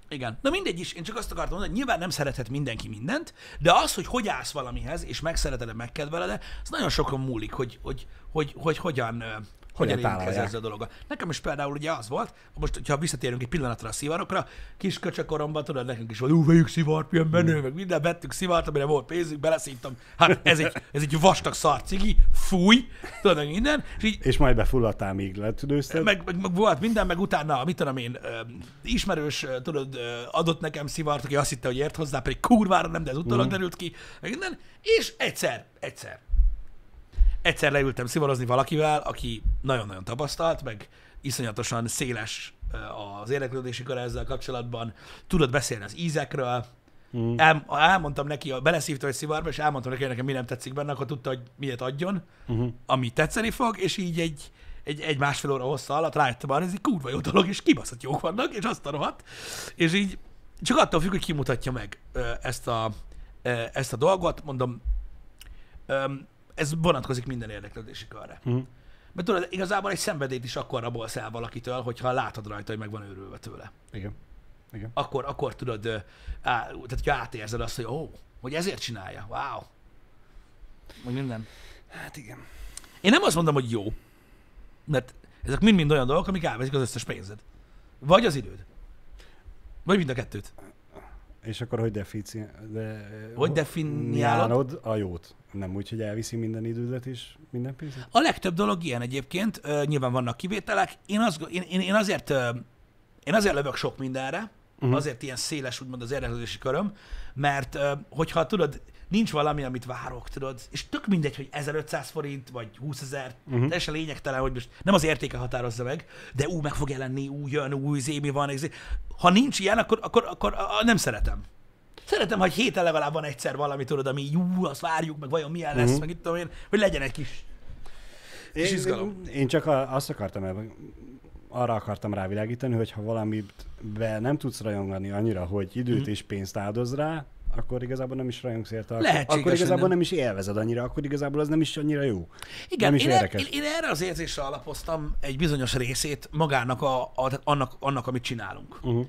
Igen. Na mindegy is, én csak azt akartam mondani, hogy nyilván nem szerethet mindenki mindent, de az, hogy hogy állsz valamihez, és megszereted megkedveled az nagyon sokon múlik, hogy, hogy, hogy, hogy hogyan, hogyan tálalják. ezzel a dologgal. Nekem is például ugye az volt, most, hogyha visszatérünk egy pillanatra a szivarokra, kis köcsökoromban, tudod, nekünk is volt, ú, vegyük szivart, milyen menő, meg minden, vettük szivart, amire volt pénzünk, beleszívtam. Hát ez egy, ez egy vastag szar cigi, fúj, tudod, meg minden, és így És majd befulladtál, míg letüdőzted. meg, meg, meg, volt minden, meg utána, mit tudom én, ismerős, tudod, adott nekem szivart, aki azt hitte, hogy ért hozzá, pedig kurvára nem, de ez utólag derült ki, meg minden, és egyszer, egyszer, egyszer leültem szivarozni valakivel, aki nagyon-nagyon tapasztalt, meg iszonyatosan széles az érdeklődési kör ezzel kapcsolatban, tudod beszélni az ízekről, Mm. El, elmondtam neki, beleszívtam egy szivarba, és elmondtam neki, hogy nekem mi nem tetszik benne, akkor tudta, hogy miért adjon, Uh-huh. ami tetszeni fog, és így egy, egy, egy másfél óra hossza alatt rájöttem arra, ez egy kurva jó dolog, és kibaszott jók vannak, és azt a rohadt. És így csak attól függ, hogy kimutatja meg ezt a, ezt a dolgot, mondom, ez vonatkozik minden érdeklődési körre. Uh-huh. Mert tudod, igazából egy szenvedélyt is akkor rabolsz el valakitől, hogyha látod rajta, hogy meg van őrülve tőle. Igen. Igen. Akkor, akkor tudod, á, tehát hogyha átérzed azt, hogy ó, hogy ezért csinálja, wow. Meg minden. Hát igen. Én nem azt mondom, hogy jó, mert ezek mind-mind olyan dolgok, amik elveszik az összes pénzed. Vagy az időd. Vagy mind a kettőt. És akkor hogy defici... De, Hogy definiálod? a jót? Nem úgy, hogy elviszi minden idődet és minden pénzet? A legtöbb dolog ilyen egyébként, uh, nyilván vannak kivételek. Én, az, én, én, én azért uh, én azért lövök sok mindenre, uh-huh. azért ilyen széles úgymond az érdeklődési köröm, mert uh, hogyha tudod, nincs valami, amit várok, tudod, és tök mindegy, hogy 1500 forint, vagy 20 ezer, uh-huh. teljesen lényegtelen, hogy most nem az értéke határozza meg, de ú, meg fog jelenni, új jön, új zémi van, ez, ha nincs ilyen, akkor, akkor, akkor a, nem szeretem. Szeretem, hogy héten legalább van egyszer valami, tudod, ami jó, azt várjuk, meg vajon milyen lesz, uh-huh. meg itt tudom én, hogy legyen egy kis Én, izgalom. én, én csak azt akartam el, arra akartam rávilágítani, hogy ha valamit be nem tudsz rajongani annyira, hogy időt Mhm. és pénzt áldoz rá, akkor igazából nem is rajongsz érte. Lehetséges, akkor igazából nem. nem. is élvezed annyira, akkor igazából az nem is annyira jó. Igen, nem is én, er, érdekes. én, én, erre az érzésre alapoztam egy bizonyos részét magának, a, a, annak, annak, amit csinálunk. Uh-huh.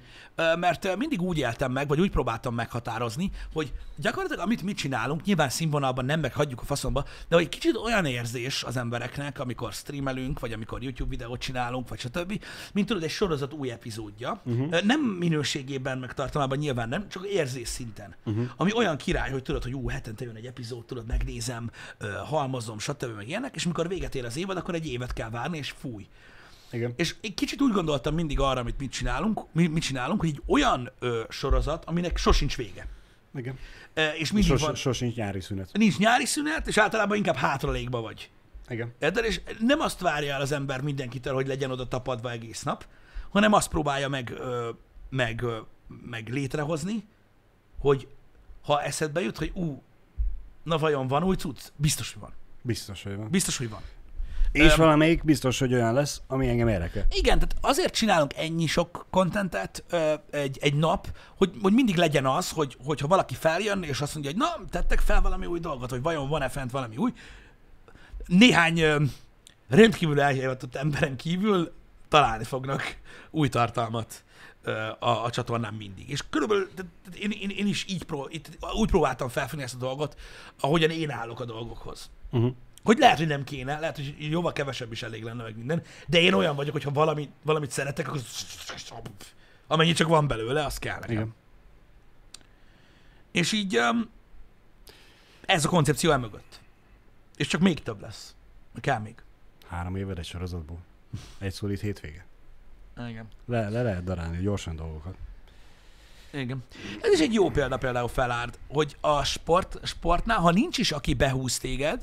Mert mindig úgy éltem meg, vagy úgy próbáltam meghatározni, hogy gyakorlatilag amit mi csinálunk, nyilván színvonalban nem meghagyjuk a faszomba, de hogy kicsit olyan érzés az embereknek, amikor streamelünk, vagy amikor YouTube videót csinálunk, vagy stb., mint tudod, egy sorozat új epizódja. Uh-huh. Nem minőségében, meg tartalmában nyilván nem, csak érzés szinten. Uh-huh. Ami olyan király, hogy tudod, hogy ú, hetente jön egy epizód, tudod, megnézem, halmozom, stb. meg ilyenek, és mikor véget ér az évad, akkor egy évet kell várni, és fúj. Igen. És én kicsit úgy gondoltam mindig arra, amit mit csinálunk, mi, mit csinálunk, hogy egy olyan ö, sorozat, aminek sosincs vége. Igen. E, és mindig Sos, van, sosincs nyári szünet. nincs nyári szünet, és általában inkább hátralékba vagy. Igen. Érted? És nem azt várja el az ember mindenkitől, hogy legyen oda tapadva egész nap, hanem azt próbálja meg, ö, meg, ö, meg létrehozni, hogy ha eszedbe jut, hogy ú, na vajon van új cucc? Biztos, hogy van. Biztos, hogy van. Biztos, hogy van. És Öm, valamelyik biztos, hogy olyan lesz, ami engem érdekel. Igen, tehát azért csinálunk ennyi sok kontentet egy, egy nap, hogy, hogy mindig legyen az, hogy, hogyha valaki feljön, és azt mondja, hogy na, tettek fel valami új dolgot, vagy vajon van-e fent valami új. Néhány ö, rendkívül elhivatott emberen kívül találni fognak új tartalmat a, a csatornán mindig. És körülbelül én, én, én is így pró, itt, úgy próbáltam felfogni ezt a dolgot, ahogyan én állok a dolgokhoz. Uh-huh. Hogy lehet, hogy nem kéne, lehet, hogy jóval kevesebb is elég lenne meg minden, de én olyan vagyok, hogyha valami, valamit szeretek, akkor amennyi csak van belőle, az kell nekem. Igen. És így um, ez a koncepció elmögött. És csak még több lesz. Kell még. Három éved egy sorozatból. Egy szolid hétvége. Igen. Le, le lehet darálni gyorsan dolgokat. Igen. Ez is egy jó példa például felárd, hogy a sport, sportnál, ha nincs is, aki behúz téged,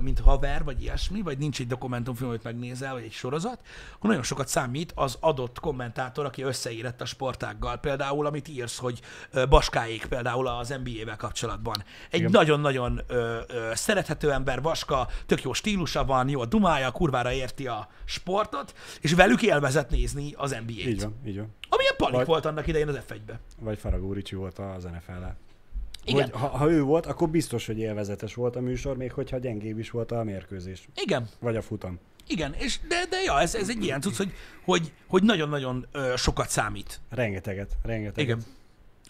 mint haver, vagy ilyesmi, vagy nincs egy dokumentumfilm, amit megnézel, vagy egy sorozat, akkor nagyon sokat számít az adott kommentátor, aki összeírett a sportággal. Például, amit írsz, hogy Baskáék például az NBA-vel kapcsolatban. Egy Igen. nagyon-nagyon ö, ö, szerethető ember, Vaska, tök jó stílusa van, jó a dumája, kurvára érti a sportot, és velük élvezett nézni az NBA-t. Így van, így van. Amilyen palik Vagy- volt annak idején az F1-be. Vagy Faragó Ricsi volt az NFL-el. Igen. Hogy, ha, ha, ő volt, akkor biztos, hogy élvezetes volt a műsor, még hogyha gyengébb is volt a mérkőzés. Igen. Vagy a futam. Igen, és de, de ja, ez, ez egy ilyen cucc, hogy, hogy, hogy nagyon-nagyon ö, sokat számít. Rengeteget, rengeteget. Igen.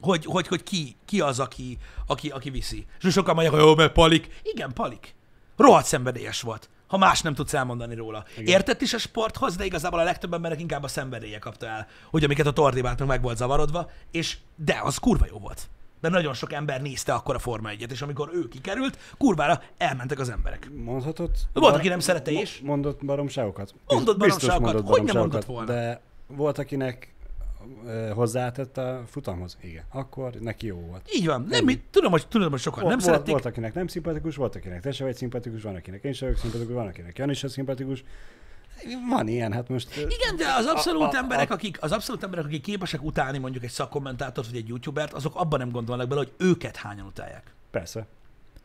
Hogy, hogy, hogy ki, ki az, aki, aki, aki viszi. És sokan mondják, hogy jó, mert Palik. Igen, Palik. Rohadt szenvedélyes volt, ha más nem tudsz elmondani róla. Igen. Értett is a sporthoz, de igazából a legtöbb embernek inkább a szenvedélye kapta el, hogy amiket a tordibáltak meg volt zavarodva, és de az kurva jó volt. De nagyon sok ember nézte akkor a Forma 1 és amikor ő kikerült, kurvára elmentek az emberek. Mondhatod? Volt, aki nem szerette is. Mondott baromságokat? Mondott baromságokat. mondott Hogy nem mondott volna? De volt, akinek hozzátett a futamhoz? Igen. Akkor neki jó volt. Így van. Nem, mit, tudom, hogy, tudom, hogy sokan nem volt, szerették. volt, akinek nem szimpatikus, volt, akinek te se vagy szimpatikus, van, akinek én sem vagyok szimpatikus, van, akinek Jani sem szimpatikus. Van ilyen, hát most... Igen, de az abszolút A- a- emberek, akik, az abszolút emberek, akik képesek utálni mondjuk egy szakkommentátort vagy egy youtubert, azok abban nem gondolnak bele, hogy őket hányan utálják. Persze.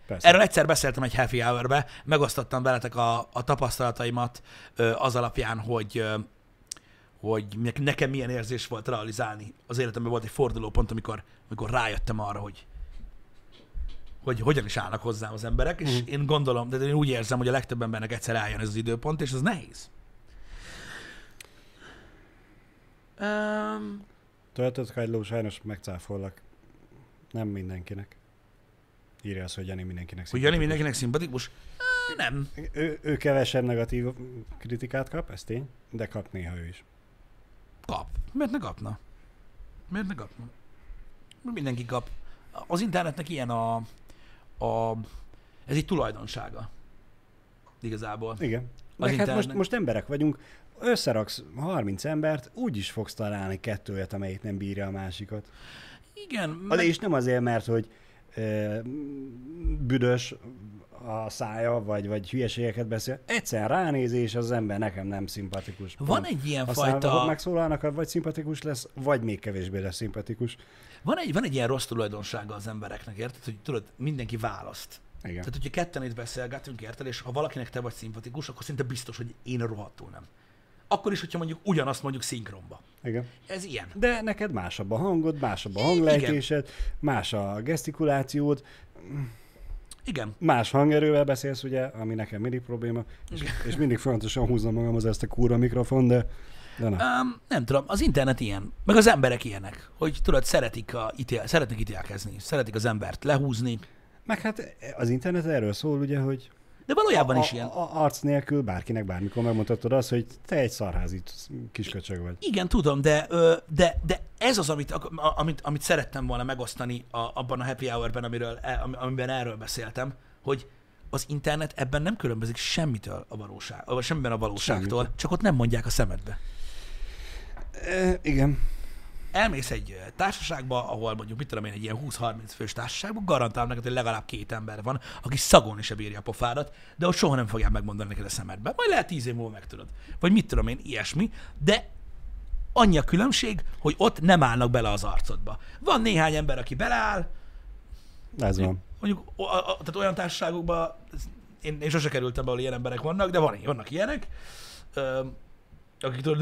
Persze. Erről egyszer beszéltem egy happy hour megosztottam veletek a, a tapasztalataimat ö, az alapján, hogy ö, hogy ne- nekem milyen érzés volt realizálni. Az életemben volt egy fordulópont, amikor, amikor rájöttem arra, hogy hogy hogyan is állnak hozzám az emberek, és én gondolom, de én úgy érzem, hogy a legtöbb embernek egyszer eljön ez az időpont, és ez nehéz. Um, Töltött kagyló, sajnos megcáfollak. Nem mindenkinek. Írja azt, hogy Jani mindenkinek hogy Jani mindenkinek szimpatikus? Ö, nem. Ő, ő kevesebb negatív kritikát kap, ez tény, de kap néha ő is. Kap. Miért ne kapna? Miért ne kapna? Mindenki kap. Az internetnek ilyen a, a ez egy tulajdonsága. Igazából. Igen. Az Meg hát most, most emberek vagyunk, összeraksz 30 embert, úgy is fogsz találni kettőt, amelyik nem bírja a másikat. Igen. De Meg, és nem azért, mert hogy ö, büdös a szája, vagy, vagy hülyeségeket beszél. Egyszer ránézés az ember nekem nem szimpatikus. van Pont. egy ilyen Aztán, fajta... ha megszólalnak, vagy szimpatikus lesz, vagy még kevésbé lesz szimpatikus. Van egy, van egy ilyen rossz tulajdonsága az embereknek, érted? Hogy tudod, mindenki választ. Igen. Tehát, hogyha ketten itt beszélgetünk, érted, és ha valakinek te vagy szimpatikus, akkor szinte biztos, hogy én rohadtul nem. Akkor is, hogyha mondjuk ugyanazt mondjuk szinkronba. Igen. Ez ilyen. De neked másabb a hangod, másabb a Igen. hanglejtésed, más a gesztikulációd, Igen. más hangerővel beszélsz, ugye, ami nekem mindig probléma, és, és mindig fontosan húzom magamhoz ezt a kurva mikrofon, de, de na. Um, nem tudom, az internet ilyen, meg az emberek ilyenek, hogy tudod, szeretik a ítél, szeretnek ítélkezni, szeretik az embert lehúzni, Meg hát az internet erről szól, ugye, hogy de valójában a, is ilyen. A, a, arc nélkül bárkinek bármikor megmutatod azt, hogy te egy szarházi kisköcsög vagy. Igen, tudom, de, de, de ez az, amit, amit, amit szerettem volna megosztani a, abban a happy hour-ben, amiről, e- am- amiben erről beszéltem, hogy az internet ebben nem különbözik semmitől a valóság, vagy semmiben a valóságtól, Semmitől. csak ott nem mondják a szemedbe. E, igen. Elmész egy társaságba, ahol mondjuk, mit tudom én, egy ilyen 20-30 fős társaságban, garantálom neked, hogy legalább két ember van, aki szagolni se bírja a pofádat, de ott soha nem fogják megmondani neked a szemedbe. Majd lehet tíz év múlva megtudod. Vagy mit tudom én, ilyesmi, de annyi a különbség, hogy ott nem állnak bele az arcodba. Van néhány ember, aki beleáll, Ez van. mondjuk o- a, a, tehát olyan társaságokban, én, én sose kerültem be, ahol ilyen emberek vannak, de van, vannak ilyenek, ö, akik tudod,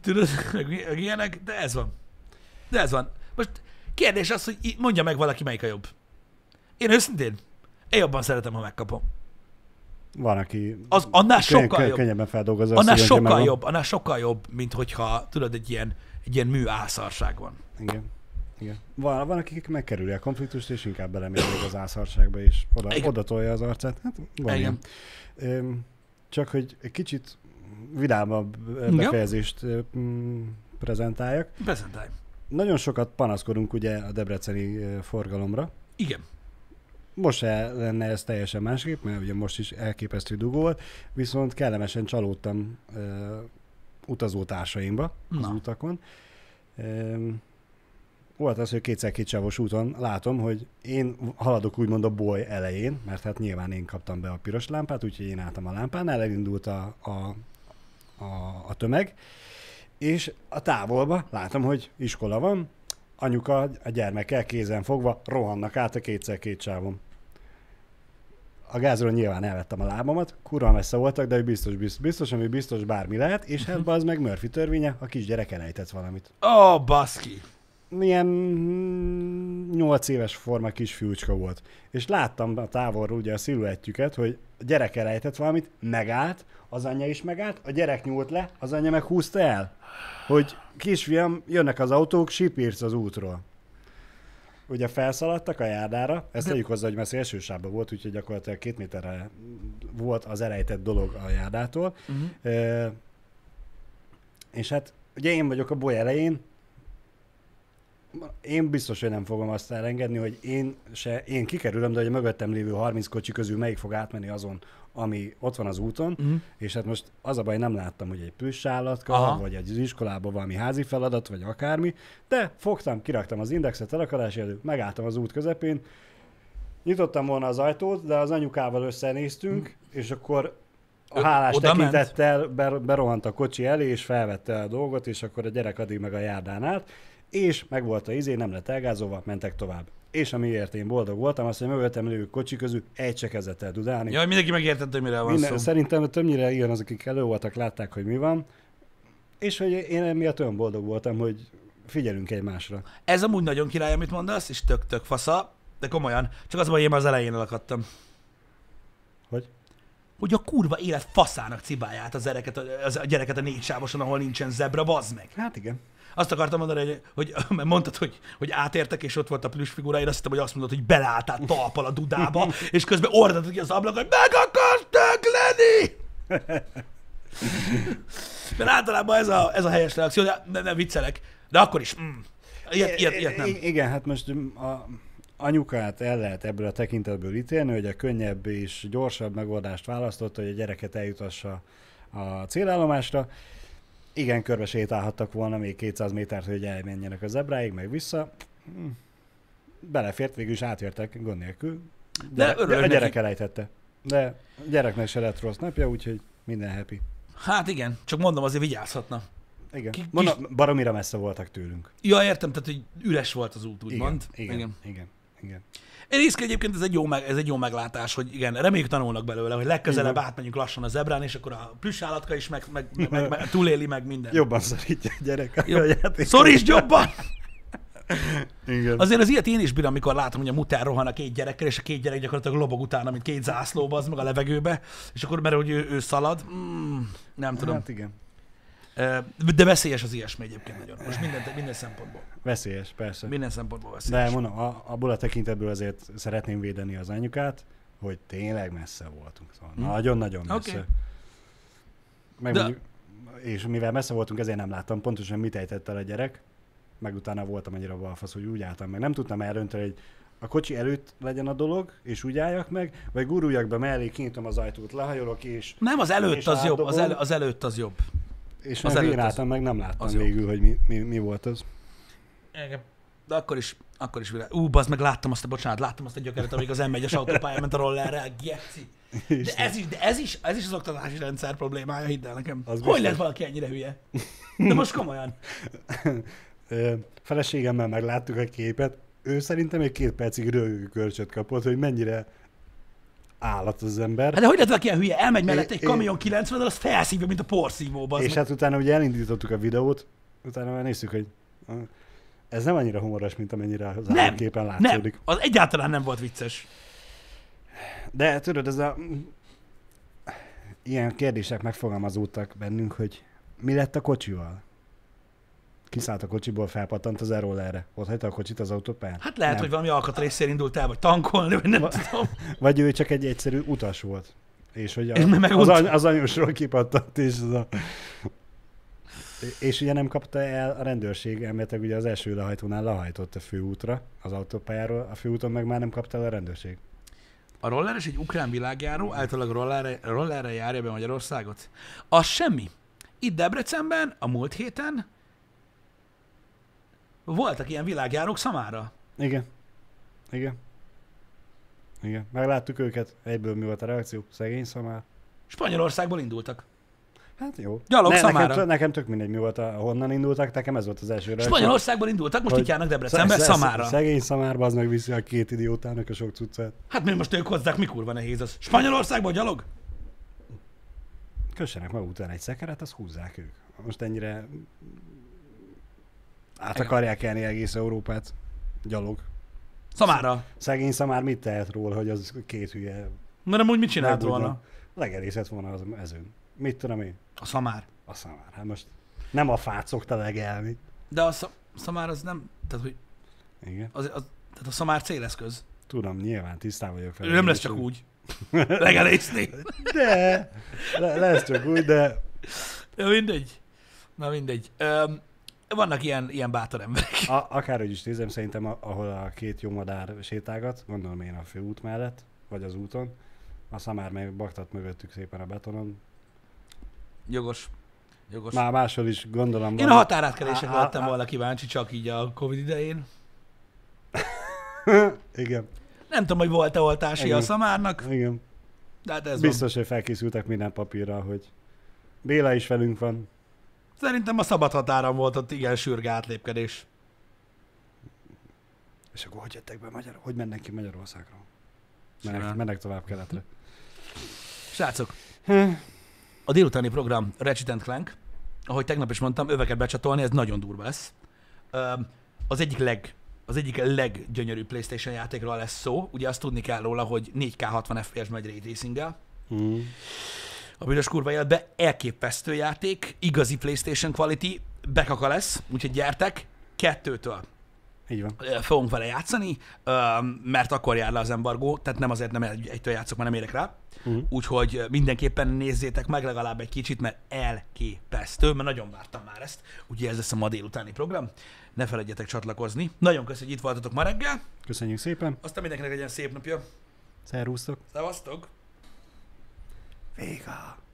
tudod, meg, meg ilyenek, de ez van. De ez van. Most kérdés az, hogy mondja meg valaki, melyik a jobb. Én őszintén, én jobban szeretem, ha megkapom. Van, aki Az annál sokkal könny- jobb. könnyebben feldolgozza Annál sokkal jobb, annál sokkal jobb, mint hogyha, tudod, egy ilyen, egy ilyen mű ászarság van. Igen. Igen. Van, van, akik megkerüli a konfliktust, és inkább még az ászarságba, és oda, Igen. oda tolja az arcát. Hát van Igen. ilyen. Csak, hogy egy kicsit vidámabb Igen. befejezést ö, mm, prezentáljak. Prezentálj. Nagyon sokat panaszkodunk ugye a debreceni forgalomra. Igen. Most lenne ez teljesen másképp, mert ugye most is elképesztő dugó volt, viszont kellemesen csalódtam ö, utazótársaimba az Na. utakon. Öm, volt az, hogy kétszer kétsávos úton látom, hogy én haladok úgymond a boly elején, mert hát nyilván én kaptam be a piros lámpát, úgyhogy én álltam a lámpánál, elindult a, a, a, a tömeg, és a távolba látom, hogy iskola van, anyuka a gyermekkel kézen fogva rohannak át a kétszer két sávon. A gázról nyilván elvettem a lábamat, kurva messze voltak, de biztos, biztos, biztos, ami biztos bármi lehet, és hát az meg Murphy törvénye, a kisgyerek elejtett valamit. Ó, oh, baszki. milyen mm, 8 éves forma kisfiúcska volt. És láttam a távolról ugye a sziluettjüket, hogy a gyerek elejtett valamit, megállt, az anyja is megállt, a gyerek nyúlt le, az anyja meg húzta el. Hogy kisfiam, jönnek az autók, sipírc az útról. Ugye felszaladtak a járdára, ezt tegyük hozzá, hogy már szélső sávban volt, úgyhogy gyakorlatilag két méterre volt az elejtett dolog a járdától. Uh-huh. Ö, és hát ugye én vagyok a boly elején, én biztos, hogy nem fogom azt elengedni, hogy én se, én kikerülöm, de hogy a mögöttem lévő 30 kocsi közül melyik fog átmenni azon, ami ott van az úton, Uh-huh. és hát most az a baj, nem láttam, hogy egy plusz állatka, Aha. vagy egy iskolában valami házi feladat, vagy akármi, de fogtam, kiraktam az indexet elakadási előtt, megálltam az út közepén, nyitottam volna az ajtót, de az anyukával összenéztünk, és akkor a hálás oda tekintettel ber, berohant a kocsi elé, és felvette a dolgot, és akkor a gyerek addig meg a járdán állt, és meg volt a izé, nem lett elgázolva, mentek tovább. És amiért én boldog voltam, az, hogy mögöttem lévő kocsi közül egy se kezdett el dudálni. Jaj, mindenki megértette, hogy mire van Minden, szó. szerintem többnyire ilyen az, akik elő voltak, látták, hogy mi van, és hogy én emiatt olyan boldog voltam, hogy figyelünk egymásra. Ez amúgy nagyon király, amit mondasz, és tök-tök fasza, de komolyan. Csak az baj, én már az elején elakadtam. Hogy? Hogy a kurva élet faszának cibáját az, ereket, az a gyereket a négy sávoson, ahol nincsen zebra, bazd meg. Hát igen. Azt akartam mondani, hogy, hogy mert mondtad, hogy, hogy átértek, és ott volt a plusz figura, én azt hittem, hogy azt mondod, hogy beleálltál talpal a dudába, [laughs] és közben ordítod ki az ablak, hogy meg akartak lenni! Mert általában ez a, ez a helyes reakció, de nem, viccelek. De akkor is. Mm. Ilyet, ilyet, ilyet nem. Igen, hát most a anyukát el lehet ebből a tekintetből ítélni, hogy a könnyebb és gyorsabb megoldást választotta, hogy a gyereket eljutassa a célállomásra. Igen, körbe sétálhattak volna még 200 métert, hogy elmenjenek a zebráig, meg vissza. Hm. Belefért, végül is átértek gond nélkül. De De, örülök a gyerek neki. elejtette. De a gyereknek se lett rossz napja, úgyhogy minden happy. Hát igen, csak mondom, azért vigyázhatna. Igen. Ki- Mondom, baromira messze voltak tőlünk. Ja, értem, tehát, hogy üres volt az út, úgymond. Igen, igen, igen, igen. Én részt egyébként ez egy, jó meg, ez egy jó meglátás, hogy igen, reméljük tanulnak belőle, hogy legközelebb Igen. átmenjünk lassan a zebrán, és akkor a plusz állatka is meg, meg, meg, meg, meg túléli meg minden. Jobban szorítja a gyerek Jobb. Szorítsd jobban! Igen. Azért az ilyet én is bírom, amikor látom, hogy a mutár rohan a két gyerekkel, és a két gyerek gyakorlatilag lobog utána, mint két zászlóba, az meg a levegőbe, és akkor mert hogy ő, ő szalad, mm, nem tudom. Hát igen. De veszélyes az ilyesmi egyébként nagyon. Most minden, minden szempontból. Veszélyes, persze. Minden szempontból veszélyes. De mondom, a, abból a tekintetből azért szeretném védeni az anyukát, hogy tényleg messze voltunk. Szóval Hm. nagyon-nagyon messze. Oké. Meg De- mondjuk, és mivel messze voltunk, ezért nem láttam pontosan, mit ejtett el a gyerek, meg utána voltam annyira balfasz, hogy úgy álltam meg. Nem tudtam eldönteni, hogy a kocsi előtt legyen a dolog, és úgy álljak meg, vagy guruljak be mellé, kinyitom az ajtót, lehajolok, és, Nem, az előtt És az jobb, az, elő, az előtt az jobb. És Az álltam meg, nem láttam az jó. végül, hogy mi, mi, mi volt az. Igen. De akkor is, akkor is világ. Ú, bazd meg, láttam azt a, bocsánat, láttam azt a gyökeret, amíg az M1-es autópályán ment a rollerrel, geci. De ez is, de ez is, ez is az oktatási rendszer problémája, hidd el nekem. Az Hogy lehet valaki ennyire hülye? De most komolyan. [laughs] Feleségemmel megláttuk a képet, ő szerintem egy két percig rögőkölcsöt kapott, hogy mennyire állat az ember. Hát de hogy lehet valaki hülye? Elmegy mellett egy kamion 90 az felszívja, mint a porszívó, bazd és meg. hát utána ugye elindítottuk a videót, utána már néztük, hogy ez nem annyira humoros, mint amennyire az Nem, nem, látszódik. az egyáltalán nem volt vicces. De tudod, ez a ilyen kérdések megfogalmazódtak bennünk, hogy mi lett a kocsival? Kiszállt a kocsiból, felpattant az erre. Ott hagyta a kocsit az autópályán? Hát lehet, Nem. hogy valami alkatrészért indult el, vagy tankolni, vagy nem Va- tudom. [laughs] Vagy ő csak egy egyszerű utas volt. És hogy a, És meg az, any, az anyósról kipattant, és az a... És ugye nem kapta el a rendőrség, elméletileg ugye az első lehajtónál lehajtott a főútra, az autópályáról, a főúton meg már nem kapta el a rendőrség. A rolleres egy ukrán világjáró, általában rollerre, rollerre járja be Magyarországot. Az semmi. Itt Debrecenben a múlt héten voltak ilyen világjárók szamára. Igen. Igen. Igen. Megláttuk őket, egyből mi volt a reakció, szegény szamár. Spanyolországból indultak. Hát jó. Gyalog nekem, szamára. tök- nekem tök mindegy, mi volt, a, honnan indultak, nekem ez volt az első reakció. Spanyolországból indultak, most itt járnak Debrecenbe, sze- sze- szamára. Szegény szamárba, az meg viszi a két idiótának a sok cuccát. Hát mi most ők hozzák, mikor van nehéz az? Spanyolországból gyalog? Kössenek maguk után egy szekeret, azt húzzák ők. Most ennyire Át Igen. akarják elni egész Európát. Gyalog. Szamára. Szegény szamár mit tehet róla, hogy az két hülye Mert amúgy mit csinált volna? Legerészett volna az mezőn. Mit tudom én? A szamár. A szamár. Hát most nem a fát szokta legelni. De a sz- szamár az nem, tehát hogy Igen. az, az, tehát a szamár céleszköz. Tudom, nyilván tisztában vagyok Ő nem lesz csak úgy. [laughs] Legelészni. De, le, lesz csak úgy, de Ja, mindegy. Na mindegy. Öm, vannak ilyen, ilyen bátor emberek. a, akárhogy is nézem, szerintem a, ahol a két jó madár sétálgat, gondolom én a főút mellett, vagy az úton, a szamár meg baktat mögöttük szépen a betonon. Jogos. Jogos. Már máshol is gondolom Én a van. határátkelésekre lettem volna kíváncsi, csak így a Covid idején. [laughs] Igen, Nem tudom, hogy volt-e oltási a Igen. szamárnak, igen. de hát ez van. Biztos, hogy felkészültek minden papírra, hogy Béla is velünk van. Szerintem a szabad határon volt ott igen sürge átlépkedés. És akkor hogy jöttek be Magyar... Hogy mennek ki Magyarországról? Simán. Mennek, mennek tovább keletre. Srácok, a délutáni program Ratchet Clank, ahogy tegnap is mondtam, öveket becsatolni, ez nagyon durva lesz. Az egyik leg az egyik leggyönyörűbb PlayStation játékról lesz szó. Ugye azt tudni kell róla, hogy 4K 60 FPS megy ray tracing Mm. A büdös kurva életbe. Elképesztő játék, igazi PlayStation quality, bekaka lesz, úgyhogy gyertek, kettőtől Így van. fogunk vele játszani, mert akkor jár le az embargó, tehát nem azért nem egy, egytől játszok, mert nem érek rá. Mm. Úgyhogy mindenképpen nézzétek meg legalább egy kicsit, mert elképesztő, mert nagyon vártam már ezt. Ugye ez lesz a ma délutáni program. Ne felejtjetek csatlakozni. Nagyon köszönjük, hogy itt voltatok ma reggel. Köszönjük szépen. Aztán mindenkinek legyen szép napja. Szervusztok. Szevasztok! 映画。